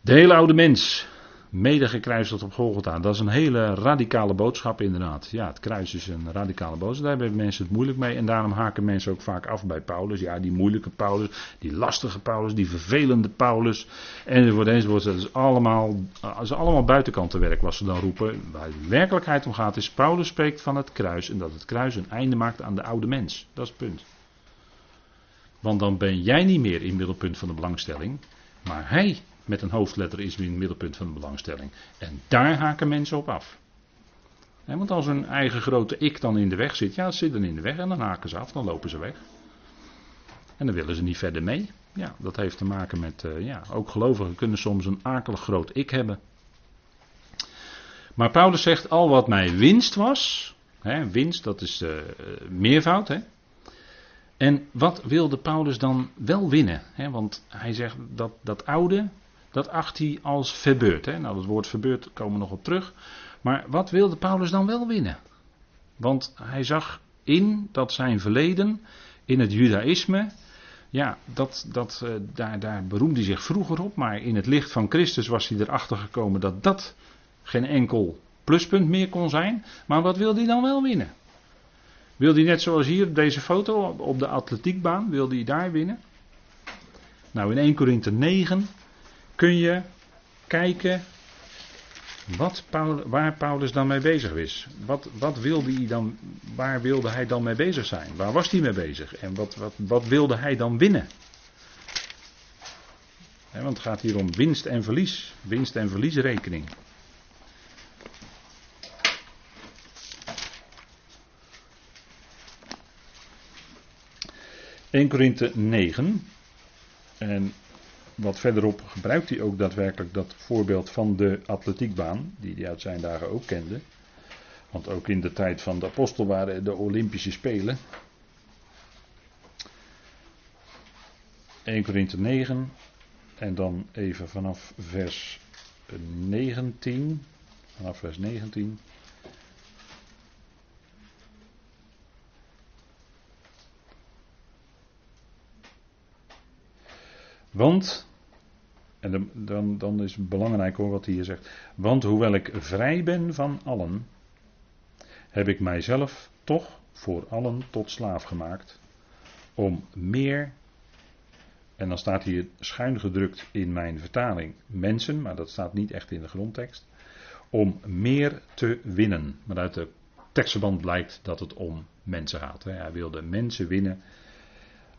De hele oude mens, mede gekruisigd op Golgotha. Dat is een hele radicale boodschap inderdaad. Ja, het kruis is een radicale boodschap. Daar hebben mensen het moeilijk mee. En daarom haken mensen ook vaak af bij Paulus. Ja, die moeilijke Paulus, die lastige Paulus, die vervelende Paulus. Enzovoort, enzovoort. Dat is allemaal, is allemaal buitenkantenwerk wat ze dan roepen. Waar de werkelijkheid om gaat is, Paulus spreekt van het kruis. En dat het kruis een einde maakt aan de oude mens. Dat is het punt. Want dan ben jij niet meer in het middelpunt van de belangstelling. Maar hij met een hoofdletter is weer in het middelpunt van de belangstelling. En daar haken mensen op af. want als een eigen grote ik dan in de weg zit, ja, zit dan in de weg en dan haken ze af, dan lopen ze weg. En dan willen ze niet verder mee. Ja, dat heeft te maken met, uh, ja, ook gelovigen kunnen soms een akelig groot ik hebben. Maar Paulus zegt, al wat mij winst was, hè, winst dat is uh, meervoud, hè, en wat wilde Paulus dan wel winnen? want hij zegt dat dat oude, dat acht hij als verbeurd. Nou, dat woord verbeurd komen we nog op terug. Maar wat wilde Paulus dan wel winnen? Want hij zag in dat zijn verleden, in het judaïsme, ja, dat, dat, uh, daar, daar beroemde hij zich vroeger op, maar in het licht van Christus was hij erachter gekomen dat dat geen enkel pluspunt meer kon zijn. Maar wat wilde hij dan wel winnen? Wil hij net zoals hier deze foto op de atletiekbaan, wil hij daar winnen? Nou, in 1 Korinthe 9 kun je kijken wat waar Paulus dan mee bezig is. Wat, wat wilde hij dan, waar wilde hij dan mee bezig zijn? Waar was hij mee bezig? En wat, wat, wat wilde hij dan winnen? want het gaat hier om winst en verlies. Winst en verliesrekening. 1 Korinthe 9. En wat verderop gebruikt hij ook daadwerkelijk dat voorbeeld van de atletiekbaan, die hij uit zijn dagen ook kende. Want ook in de tijd van de apostel waren de Olympische Spelen. 1 Korinthe 9 en dan even vanaf vers 19. Vanaf vers 19. Want, en dan, dan is het belangrijk hoor wat hij hier zegt. Want hoewel ik vrij ben van allen, heb ik mijzelf toch voor allen tot slaaf gemaakt, om meer, en dan staat hier schuin gedrukt in mijn vertaling mensen, maar dat staat niet echt in de grondtekst, om meer te winnen. Maar uit de tekstverband blijkt dat het om mensen gaat. Hij wilde mensen winnen,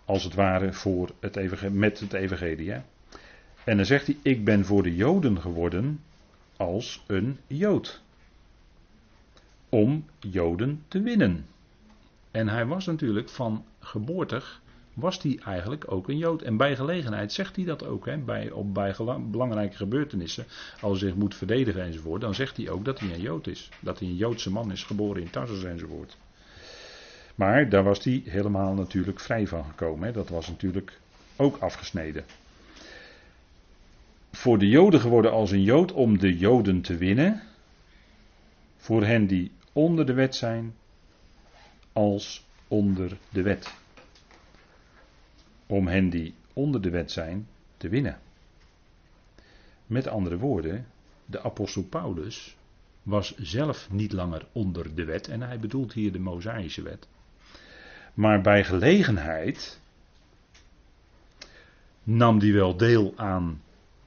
als het ware, voor het met het evangelie. En dan zegt hij, ik ben voor de Joden geworden als een Jood. Om Joden te winnen. En hij was natuurlijk van geboortig, was hij eigenlijk ook een Jood. En bij gelegenheid zegt hij dat ook, hè, bij, op, bij belangrijke gebeurtenissen, als hij zich moet verdedigen enzovoort, dan zegt hij ook dat hij een Jood is. Dat hij een Joodse man is, geboren in Tarsus enzovoort. Maar daar was hij helemaal natuurlijk vrij van gekomen. Hè. Dat was natuurlijk ook afgesneden. Voor de Joden geworden als een Jood om de Joden te winnen. Voor hen die onder de wet zijn, als onder de wet. Om hen die onder de wet zijn te winnen. Met andere woorden, de apostel Paulus was zelf niet langer onder de wet en hij bedoelt hier de Mosaïsche wet. Maar bij gelegenheid nam hij wel deel aan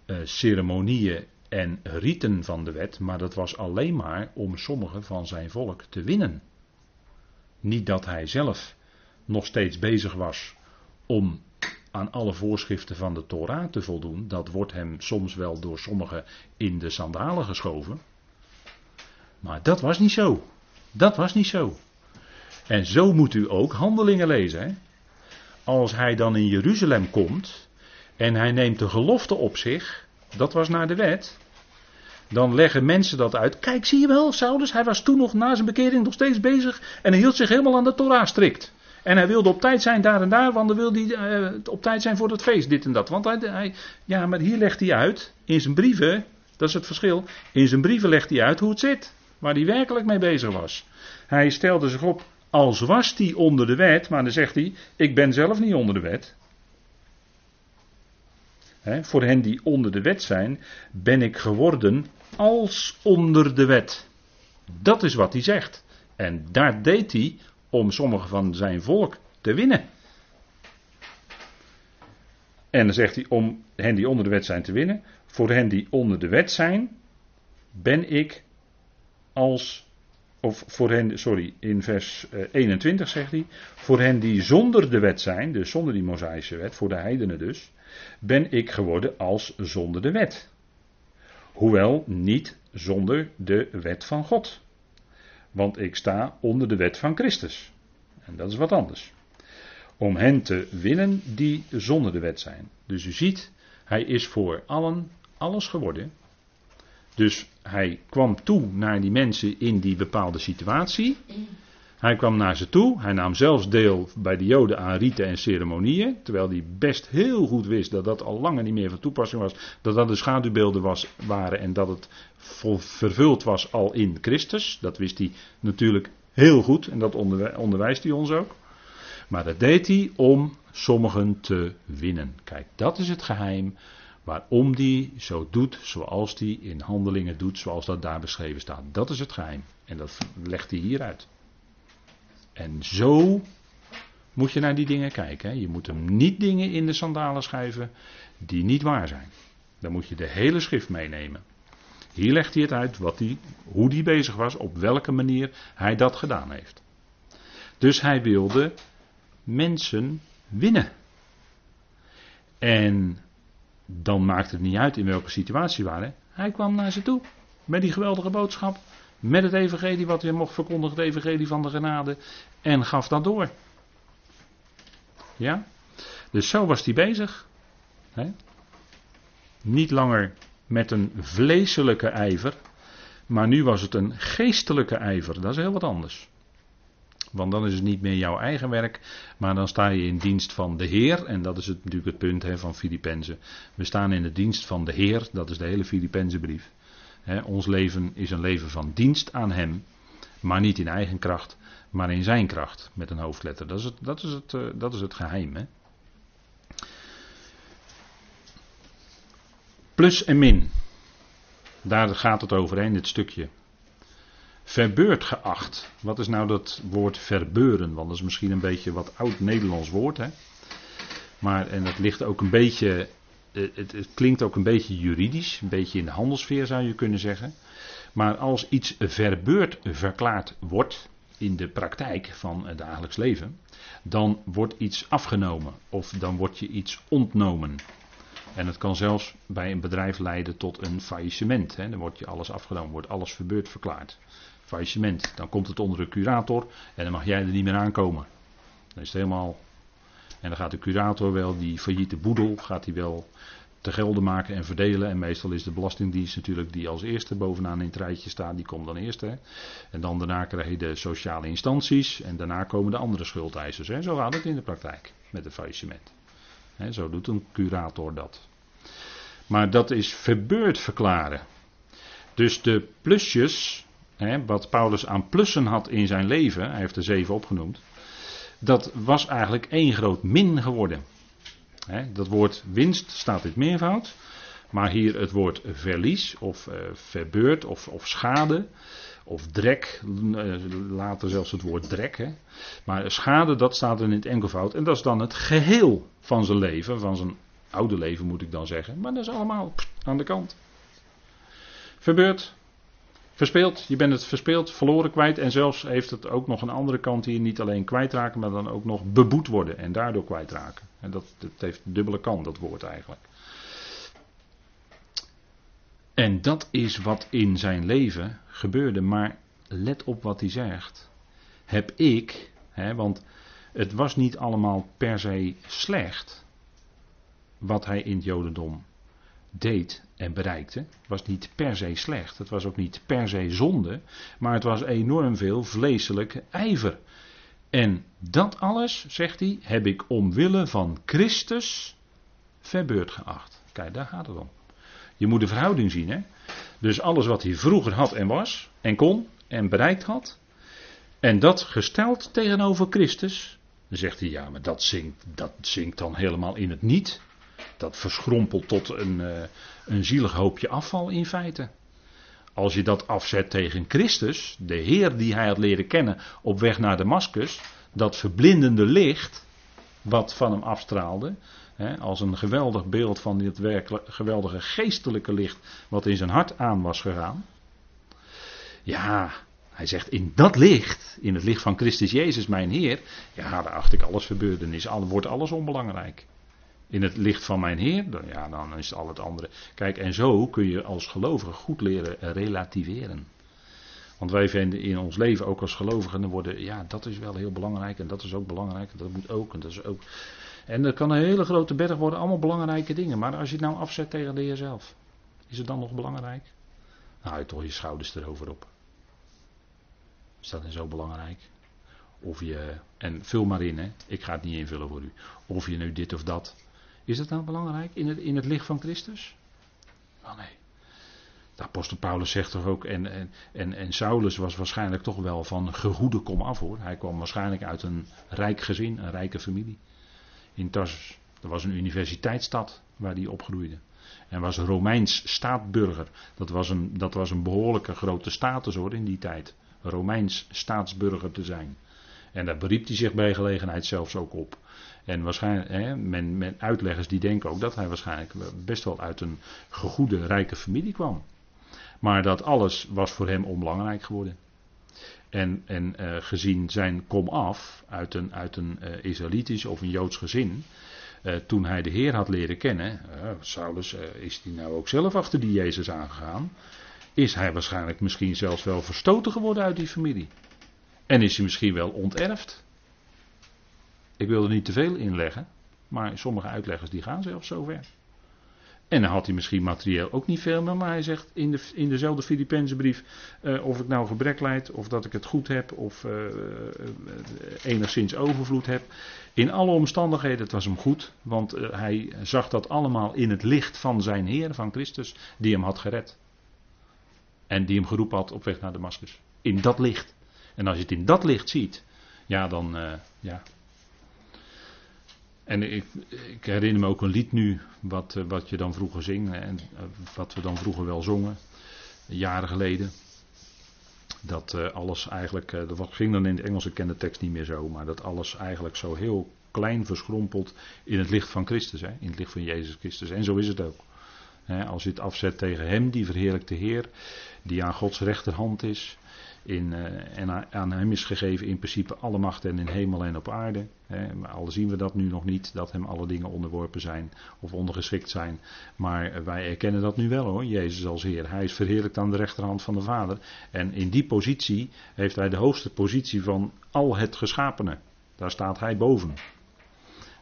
uh, ceremonieën en riten van de wet, maar dat was alleen maar om sommigen van zijn volk te winnen. Niet dat hij zelf nog steeds bezig was om aan alle voorschriften van de Torah te voldoen. Dat wordt hem soms wel door sommigen in de sandalen geschoven. Maar dat was niet zo. Dat was niet zo. En zo moet u ook handelingen lezen. Hè? Als hij dan in Jeruzalem komt en hij neemt de gelofte op zich, dat was naar de wet. Dan leggen mensen dat uit. Kijk, zie je wel, Saulus, hij was toen nog na zijn bekering nog steeds bezig en hij hield zich helemaal aan de Torah strikt. En hij wilde op tijd zijn daar en daar, want dan wilde hij uh, op tijd zijn voor het feest, dit en dat. Want hij, hij, ja, maar hier legt hij uit, in zijn brieven, dat is het verschil, in zijn brieven legt hij uit hoe het zit. Waar hij werkelijk mee bezig was. Hij stelde zich op als was hij onder de wet, maar dan zegt hij, ik ben zelf niet onder de wet. voor hen die onder de wet zijn, ben ik geworden als onder de wet. Dat is wat hij zegt. En daar deed hij om sommigen van zijn volk te winnen. En dan zegt hij om hen die onder de wet zijn te winnen. Voor hen die onder de wet zijn, ben ik als of voor hen, sorry, in vers 21 eh, zegt hij, voor hen die zonder de wet zijn, dus zonder die Mosaïsche wet, voor de heidenen dus, ben ik geworden als zonder de wet. Hoewel niet zonder de wet van God. Want ik sta onder de wet van Christus. En dat is wat anders. Om hen te winnen die zonder de wet zijn. Dus u ziet, hij is voor allen alles geworden dus hij kwam toe naar die mensen in die bepaalde situatie. Hij kwam naar ze toe. Hij nam zelfs deel bij de Joden aan riten en ceremonieën. Terwijl hij best heel goed wist dat dat al langer niet meer van toepassing was. Dat dat de schaduwbeelden was, waren en dat het vervuld was al in Christus. Dat wist hij natuurlijk heel goed en dat onderwijst hij ons ook. Maar dat deed hij om sommigen te winnen. Kijk, dat is het geheim Waarom die zo doet zoals die in handelingen doet, zoals dat daar beschreven staat. Dat is het geheim. En dat legt hij hier uit. En zo moet je naar die dingen kijken. Je moet hem niet dingen in de sandalen schrijven die niet waar zijn. Dan moet je de hele schrift meenemen. Hier legt hij het uit wat hij, hoe hij bezig was, op welke manier hij dat gedaan heeft. Dus hij wilde mensen winnen. En dan maakt het niet uit in welke situatie we waren. Hij kwam naar ze toe met die geweldige boodschap, met het evangelie wat hij mocht verkondigen, het evangelie van de genade, en gaf dat door. Ja? Dus zo was hij bezig. Niet langer met een vleeselijke ijver, maar nu was het een geestelijke ijver. Dat is heel wat anders. Want dan is het niet meer jouw eigen werk, maar dan sta je in dienst van de Heer. En dat is het, natuurlijk het punt van Filippenzen. We staan in de dienst van de Heer, dat is de hele Filippense brief. ons leven is een leven van dienst aan Hem, maar niet in eigen kracht, maar in Zijn kracht, met een hoofdletter. Dat is het, dat is het, uh, dat is het geheim. Plus en min. Daar gaat het over in dit stukje. Verbeurd geacht. Wat is nou dat woord verbeuren? Want dat is misschien een beetje wat oud-Nederlands woord. Hè? Maar, en het ligt ook een beetje, het, het, klinkt ook een beetje juridisch, een beetje in de handelsfeer zou je kunnen zeggen. Maar als iets verbeurd verklaard wordt in de praktijk van het dagelijks leven, dan wordt iets afgenomen of dan wordt je iets ontnomen. En het kan zelfs bij een bedrijf leiden tot een faillissement. Hè. Dan wordt je alles afgenomen, wordt alles verbeurd verklaard. Faillissement. Dan komt het onder de curator en dan mag jij er niet meer aankomen. Dan is het helemaal. En dan gaat de curator wel, die failliete boedel, gaat hij wel te gelden maken en verdelen. En meestal is de Belastingdienst natuurlijk die als eerste bovenaan in het rijtje staat, die komt dan eerst. Hè. En dan daarna krijg je de sociale instanties en daarna komen de andere schuldeisers. Hè. Zo gaat het in de praktijk met het faillissement. Hè, zo doet een curator dat. Maar dat is verbeurd verklaren. Dus de plusjes, hè, wat Paulus aan plussen had in zijn leven, hij heeft er zeven opgenoemd, dat was eigenlijk één groot min geworden. Hè, dat woord winst staat in meervoud, maar hier het woord verlies of uh, verbeurd of, of schade of drek, eh, later zelfs het woord drek. Hè. Maar schade, dat staat er in het enkelvoud. En dat is dan het geheel van zijn leven, van zijn oude leven moet ik dan zeggen. Maar dat is allemaal aan de kant. Verbeurd, verspeeld, je bent het verspeeld, verloren, kwijt. En zelfs heeft het ook nog een andere kant hier, niet alleen kwijtraken, maar dan ook nog beboet worden en daardoor kwijtraken. En dat, heeft dubbele kant, dat woord eigenlijk. En dat is wat in zijn leven gebeurde. Maar let op wat hij zegt. Heb ik, hè, want het was niet allemaal per se slecht wat hij in het Jodendom deed en bereikte. Was niet per se slecht. Het was ook niet per se zonde. Maar het was enorm veel vleeselijke ijver. En dat alles, zegt hij, heb ik omwille van Christus verbeurd geacht. Kijk, daar gaat het om. Je moet de verhouding zien. Hè? Dus alles wat hij vroeger had en was, en kon, en bereikt had. En dat gesteld tegenover Christus. Dan zegt hij, ja, maar dat zinkt, dat zinkt dan helemaal in het niet. Dat verschrompelt tot een, uh, een zielig hoopje afval in feite. Als je dat afzet tegen Christus, de Heer die hij had leren kennen op weg naar Damascus, dat verblindende licht wat van hem afstraalde, als een geweldig beeld van dit geweldige geestelijke licht wat in zijn hart aan was gegaan. Ja, hij zegt in dat licht, in het licht van Christus Jezus mijn Heer, ja, daar acht ik alles verbeurdenis, wordt alles onbelangrijk. In het licht van mijn Heer, dan, ja, dan is al het andere. Kijk, en zo kun je als gelovige goed leren relativeren. Want wij vinden in ons leven ook als gelovigen, worden, ja, dat is wel heel belangrijk en dat is ook belangrijk dat moet ook en dat is ook. En dat kan een hele grote berg worden, allemaal belangrijke dingen. Maar als je het nou afzet tegen de Heer zelf, is het dan nog belangrijk? Nou, je toch je schouders erover op. Is dat dan zo belangrijk? Of je, en vul maar in, hè. ik ga het niet invullen voor u. Of je nu dit of dat. Is dat nou belangrijk in het, in het licht van Christus? Wel nee. De apostel Paulus zegt toch ook, en, en, en, en Saulus was waarschijnlijk toch wel van gegoede kom af hoor. Hij kwam waarschijnlijk uit een rijk gezin, een rijke familie in Tarsus. Dat was een universiteitsstad waar hij opgroeide. En was Romeins staatsburger. Dat was een, dat was een behoorlijke grote status hoor in die tijd. Romeins staatsburger te zijn. En daar beriep hij zich bij gelegenheid zelfs ook op. En waarschijnlijk, hè, men, men, uitleggers die denken ook dat hij waarschijnlijk best wel uit een gegoede, rijke familie kwam. Maar dat alles was voor hem onbelangrijk geworden. En, en uh, gezien zijn komaf uit een, uit een uh, Israëlitisch of een Joods gezin. Uh, toen hij de Heer had leren kennen. Saulus, is hij nou ook zelf achter die Jezus aangegaan? Is hij waarschijnlijk misschien zelfs wel verstoten geworden uit die familie? En is hij misschien wel onterfd? Ik wil er niet te veel in leggen. Maar sommige uitleggers die gaan zelfs zover. En dan had hij misschien materieel ook niet veel meer, maar hij zegt in, de, in dezelfde Filipijnse brief: uh, of ik nou gebrek leid, of dat ik het goed heb, of uh, uh, enigszins overvloed heb. In alle omstandigheden, het was hem goed, want hij zag dat allemaal in het licht van zijn Heer, van Christus, die hem had gered. En die hem geroepen had op weg naar Damascus. In dat licht. En als je het in dat licht ziet, ja, dan, ja, en ik, ik, herinner me ook een lied nu, wat, eh, wat je dan vroeger zingt en eh, wat we dan vroeger wel zongen, jaren geleden. dat uh, alles eigenlijk, dat ging dan in de Engelse kende tekst niet meer zo, maar dat alles eigenlijk zo heel klein verschrompelt in het licht van Christus, hè, in het licht van Jezus Christus. En zo is het ook. Als je het afzet tegen Hem, die verheerlijkte Heer, die aan Gods rechterhand is, in, uh, en aan hem is gegeven in principe alle macht en in hemel en op aarde. Hè. Al zien we dat nu nog niet, dat hem alle dingen onderworpen zijn of ondergeschikt zijn. Maar wij erkennen dat nu wel hoor, Jezus als Heer. Hij is verheerlijkt aan de rechterhand van de Vader. En in die positie heeft hij de hoogste positie van al het geschapene. Daar staat hij boven.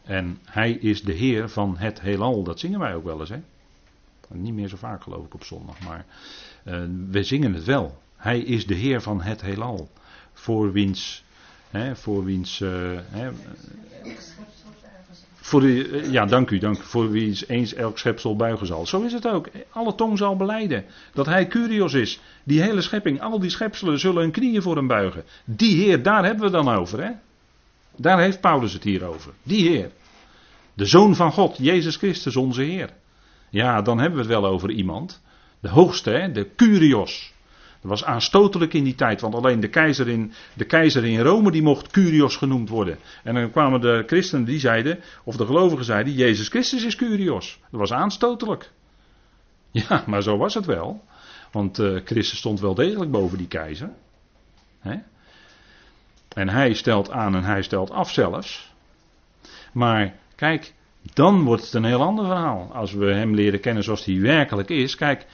En hij is de Heer van het heelal. Dat zingen wij ook wel eens hè. Niet meer zo vaak geloof ik op zondag, maar uh, we zingen het wel. Hij is de Heer van het heelal. Voor wiens. Hè, voor wiens. Uh, hè, voor de, ja, dank u, dank Voor wie eens elk schepsel buigen zal. Zo is het ook. Alle tong zal beleiden dat hij Curios is. Die hele schepping, al die schepselen zullen hun knieën voor hem buigen. Die Heer, daar hebben we dan over. Hè? Daar heeft Paulus het hier over. Die Heer. De Zoon van God, Jezus Christus, onze Heer. Ja, dan hebben we het wel over iemand. De hoogste, hè? de Curios. Dat was aanstotelijk in die tijd, want alleen de keizer, in, de keizer in Rome die mocht Curios genoemd worden. En dan kwamen de christenen die zeiden, of de gelovigen zeiden, Jezus Christus is Curios. Dat was aanstotelijk. Ja, maar zo was het wel. Want uh, Christus stond wel degelijk boven die keizer. En hij stelt aan en hij stelt af zelfs. Maar kijk, dan wordt het een heel ander verhaal. Als we hem leren kennen zoals hij werkelijk is. Kijk,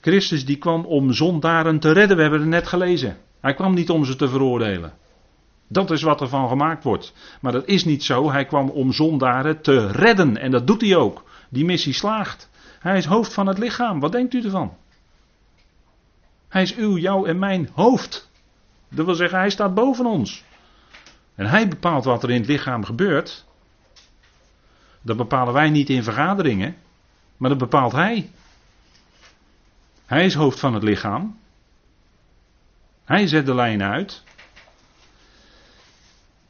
Christus die kwam om zondaren te redden, we hebben het net gelezen. Hij kwam niet om ze te veroordelen. Dat is wat er van gemaakt wordt. Maar dat is niet zo. Hij kwam om zondaren te redden. En dat doet hij ook. Die missie slaagt. Hij is hoofd van het lichaam. Wat denkt u ervan? Hij is uw, jouw en mijn hoofd. Dat wil zeggen, hij staat boven ons. En hij bepaalt wat er in het lichaam gebeurt. Dat bepalen wij niet in vergaderingen. Maar dat bepaalt hij. Hij is hoofd van het lichaam. Hij zet de lijn uit.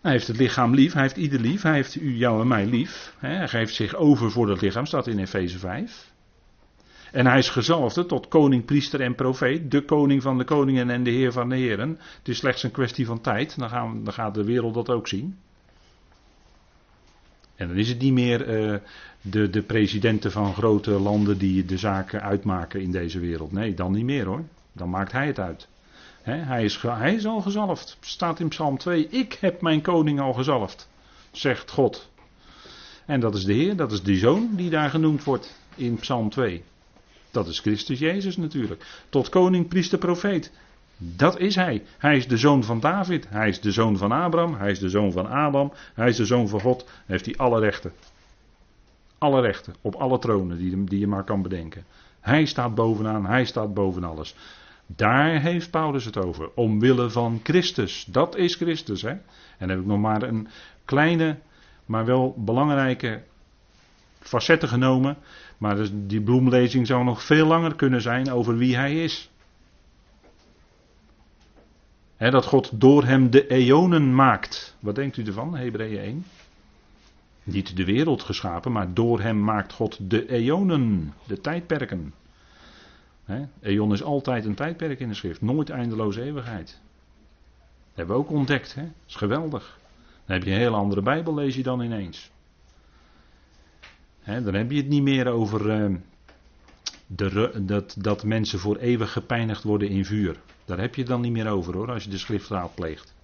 Hij heeft het lichaam lief, hij heeft ieder lief, hij heeft u, jou en mij lief. Hij geeft zich over voor dat lichaam, staat in Efeze 5. En hij is gezalfde tot koning, priester en profeet, de koning van de koningen en de heer van de heren. Het is slechts een kwestie van tijd, dan, gaan, dan gaat de wereld dat ook zien. En dan is het niet meer uh, de, de presidenten van grote landen die de zaken uitmaken in deze wereld. Nee, dan niet meer hoor. Dan maakt hij het uit. hij, is, hij is al gezalfd. Staat in Psalm 2. Ik heb mijn koning al gezalfd. Zegt God. En dat is de Heer, dat is die zoon die daar genoemd wordt in Psalm 2. Dat is Christus Jezus natuurlijk. Tot koning, priester, profeet. Dat is hij. Hij is de zoon van David. Hij is de zoon van Abraham. Hij is de zoon van Adam. Hij is de zoon van God. Heeft hij alle rechten. Alle rechten. Op alle tronen die, die je maar kan bedenken. Hij staat bovenaan. Hij staat boven alles. Daar heeft Paulus het over. Omwille van Christus. Dat is Christus. Hè? En dan heb ik nog maar een kleine, maar wel belangrijke facetten genomen. Maar dus die bloemlezing zou nog veel langer kunnen zijn over wie hij is dat God door hem de eonen maakt. Wat denkt u ervan, Hebreeën 1? Niet de wereld geschapen, maar door hem maakt God de eonen, de tijdperken. Eon is altijd een tijdperk in de schrift, nooit eindeloze eeuwigheid. Dat hebben we ook ontdekt, hè? Is geweldig. Dan heb je een hele andere Bijbel, lees je dan ineens. dan heb je het niet meer over uh, de, dat, dat mensen voor eeuwig gepijnigd worden in vuur. Daar heb je het dan niet meer over hoor, als je de schriftraad pleegt.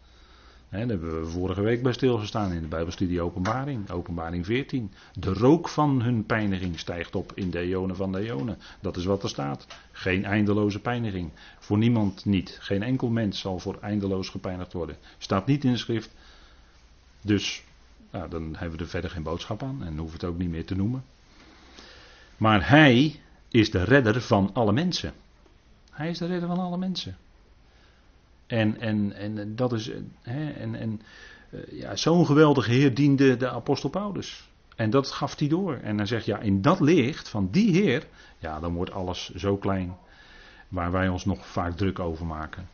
He, daar hebben we vorige week bij stilgestaan in de Bijbelstudie Openbaring, Openbaring 14. De rook van hun pijniging stijgt op in de eonen van de eonen. Dat is wat er staat. Geen eindeloze pijniging. Voor niemand niet. Geen enkel mens zal voor eindeloos gepijnigd worden. Staat niet in de schrift. Dus nou, dan hebben we er verder geen boodschap aan en hoeven het ook niet meer te noemen. Maar hij is de redder van alle mensen. Hij is de redder van alle mensen. En, en, en dat is. En, en eh, ja, zo'n geweldige Heer diende de apostel Paulus. En dat gaf hij door. En hij zegt, ja, in dat licht van die Heer, ja, dan wordt alles zo klein. Waar wij ons nog vaak druk over maken.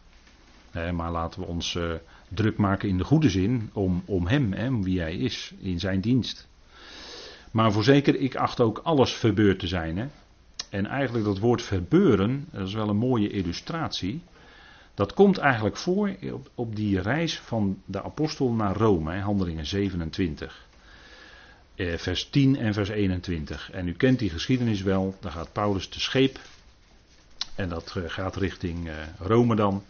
maar laten we ons uh, druk maken in de goede zin om, om Hem, hè, wie Hij is, in Zijn dienst. Maar voorzeker, ik acht ook alles verbeurd te zijn. Hè. En eigenlijk dat woord verbeuren, dat is wel een mooie illustratie. Dat komt eigenlijk voor op, die reis van de apostel naar Rome, handelingen 27. Eh, vers 10 en vers 21. En u kent die geschiedenis wel. Daar gaat Paulus te scheep. En dat eh, gaat richting eh, Rome dan.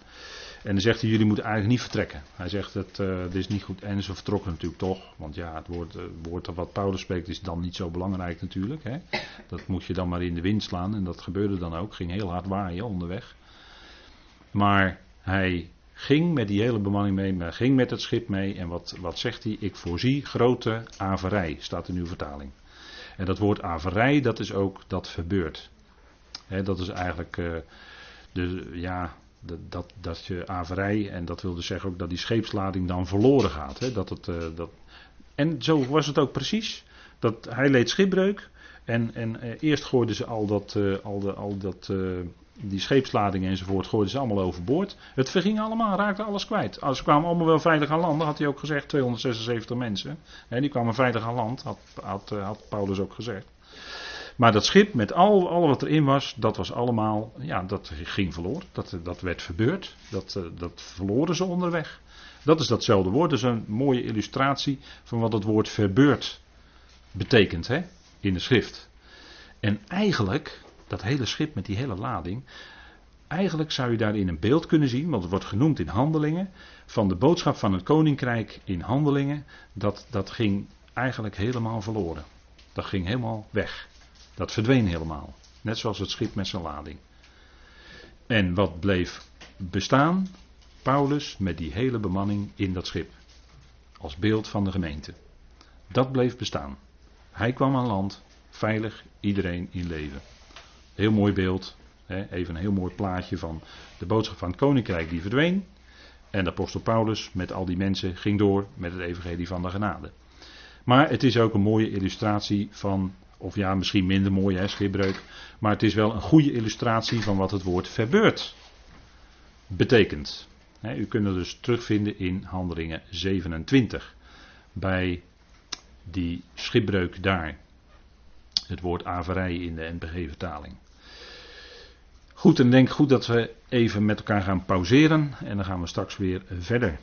En dan zegt hij: Jullie moeten eigenlijk niet vertrekken. Hij zegt: Het uh, is niet goed. En ze vertrokken natuurlijk toch. Want ja, het woord, woord wat Paulus spreekt is dan niet zo belangrijk natuurlijk. Hè. Dat moet je dan maar in de wind slaan. En dat gebeurde dan ook. Ging heel hard waaien onderweg. Maar hij ging met die hele bemanning mee, maar ging met het schip mee. En wat, wat zegt hij? Ik voorzie grote averij, staat in uw vertaling. En dat woord averij, dat is ook dat verbeurt. dat is eigenlijk uh, de, ja, dat, dat, je averij, en dat wil dus zeggen ook dat die scheepslading dan verloren gaat. dat het, uh, dat, en zo was het ook precies. Dat, hij leed schipbreuk. En, en uh, eerst gooiden ze al dat, al de, al dat die scheepsladingen enzovoort gooiden ze allemaal overboord. Het verging allemaal, raakte alles kwijt. Ze kwamen allemaal wel veilig aan land, had hij ook gezegd, 276 mensen. die kwamen veilig aan land, had, had, eh, had, Paulus ook gezegd. Maar dat schip met al, al wat erin was, dat was allemaal, ja, dat ging verloren. Dat, dat werd verbeurd, dat, eh, dat verloren ze onderweg. Dat is datzelfde woord, dat is een mooie illustratie van wat het woord verbeurd betekent hè, in de schrift. En eigenlijk, dat hele schip met die hele lading. Eigenlijk zou je daarin een beeld kunnen zien, want het wordt genoemd in handelingen, van de boodschap van het koninkrijk in handelingen. Dat, dat ging eigenlijk helemaal verloren. Dat ging helemaal weg. Dat verdween helemaal. Net zoals het schip met zijn lading. En wat bleef bestaan? Paulus met die hele bemanning in dat schip. Als beeld van de gemeente. Dat bleef bestaan. Hij kwam aan land, veilig, iedereen in leven. Heel mooi beeld. Hè, even een heel mooi plaatje van de boodschap van het koninkrijk die verdween. En de apostel Paulus met al die mensen ging door met het evangelie van de genade. Maar het is ook een mooie illustratie van, of ja, misschien minder mooi, hè, schipbreuk. Maar het is wel een goede illustratie van wat het woord verbeurd betekent. u kunt het dus terugvinden in Handelingen 27. Bij die schipbreuk daar. Het woord averij in de NPG-vertaling. Goed, en denk goed dat we even met elkaar gaan pauzeren en dan gaan we straks weer verder.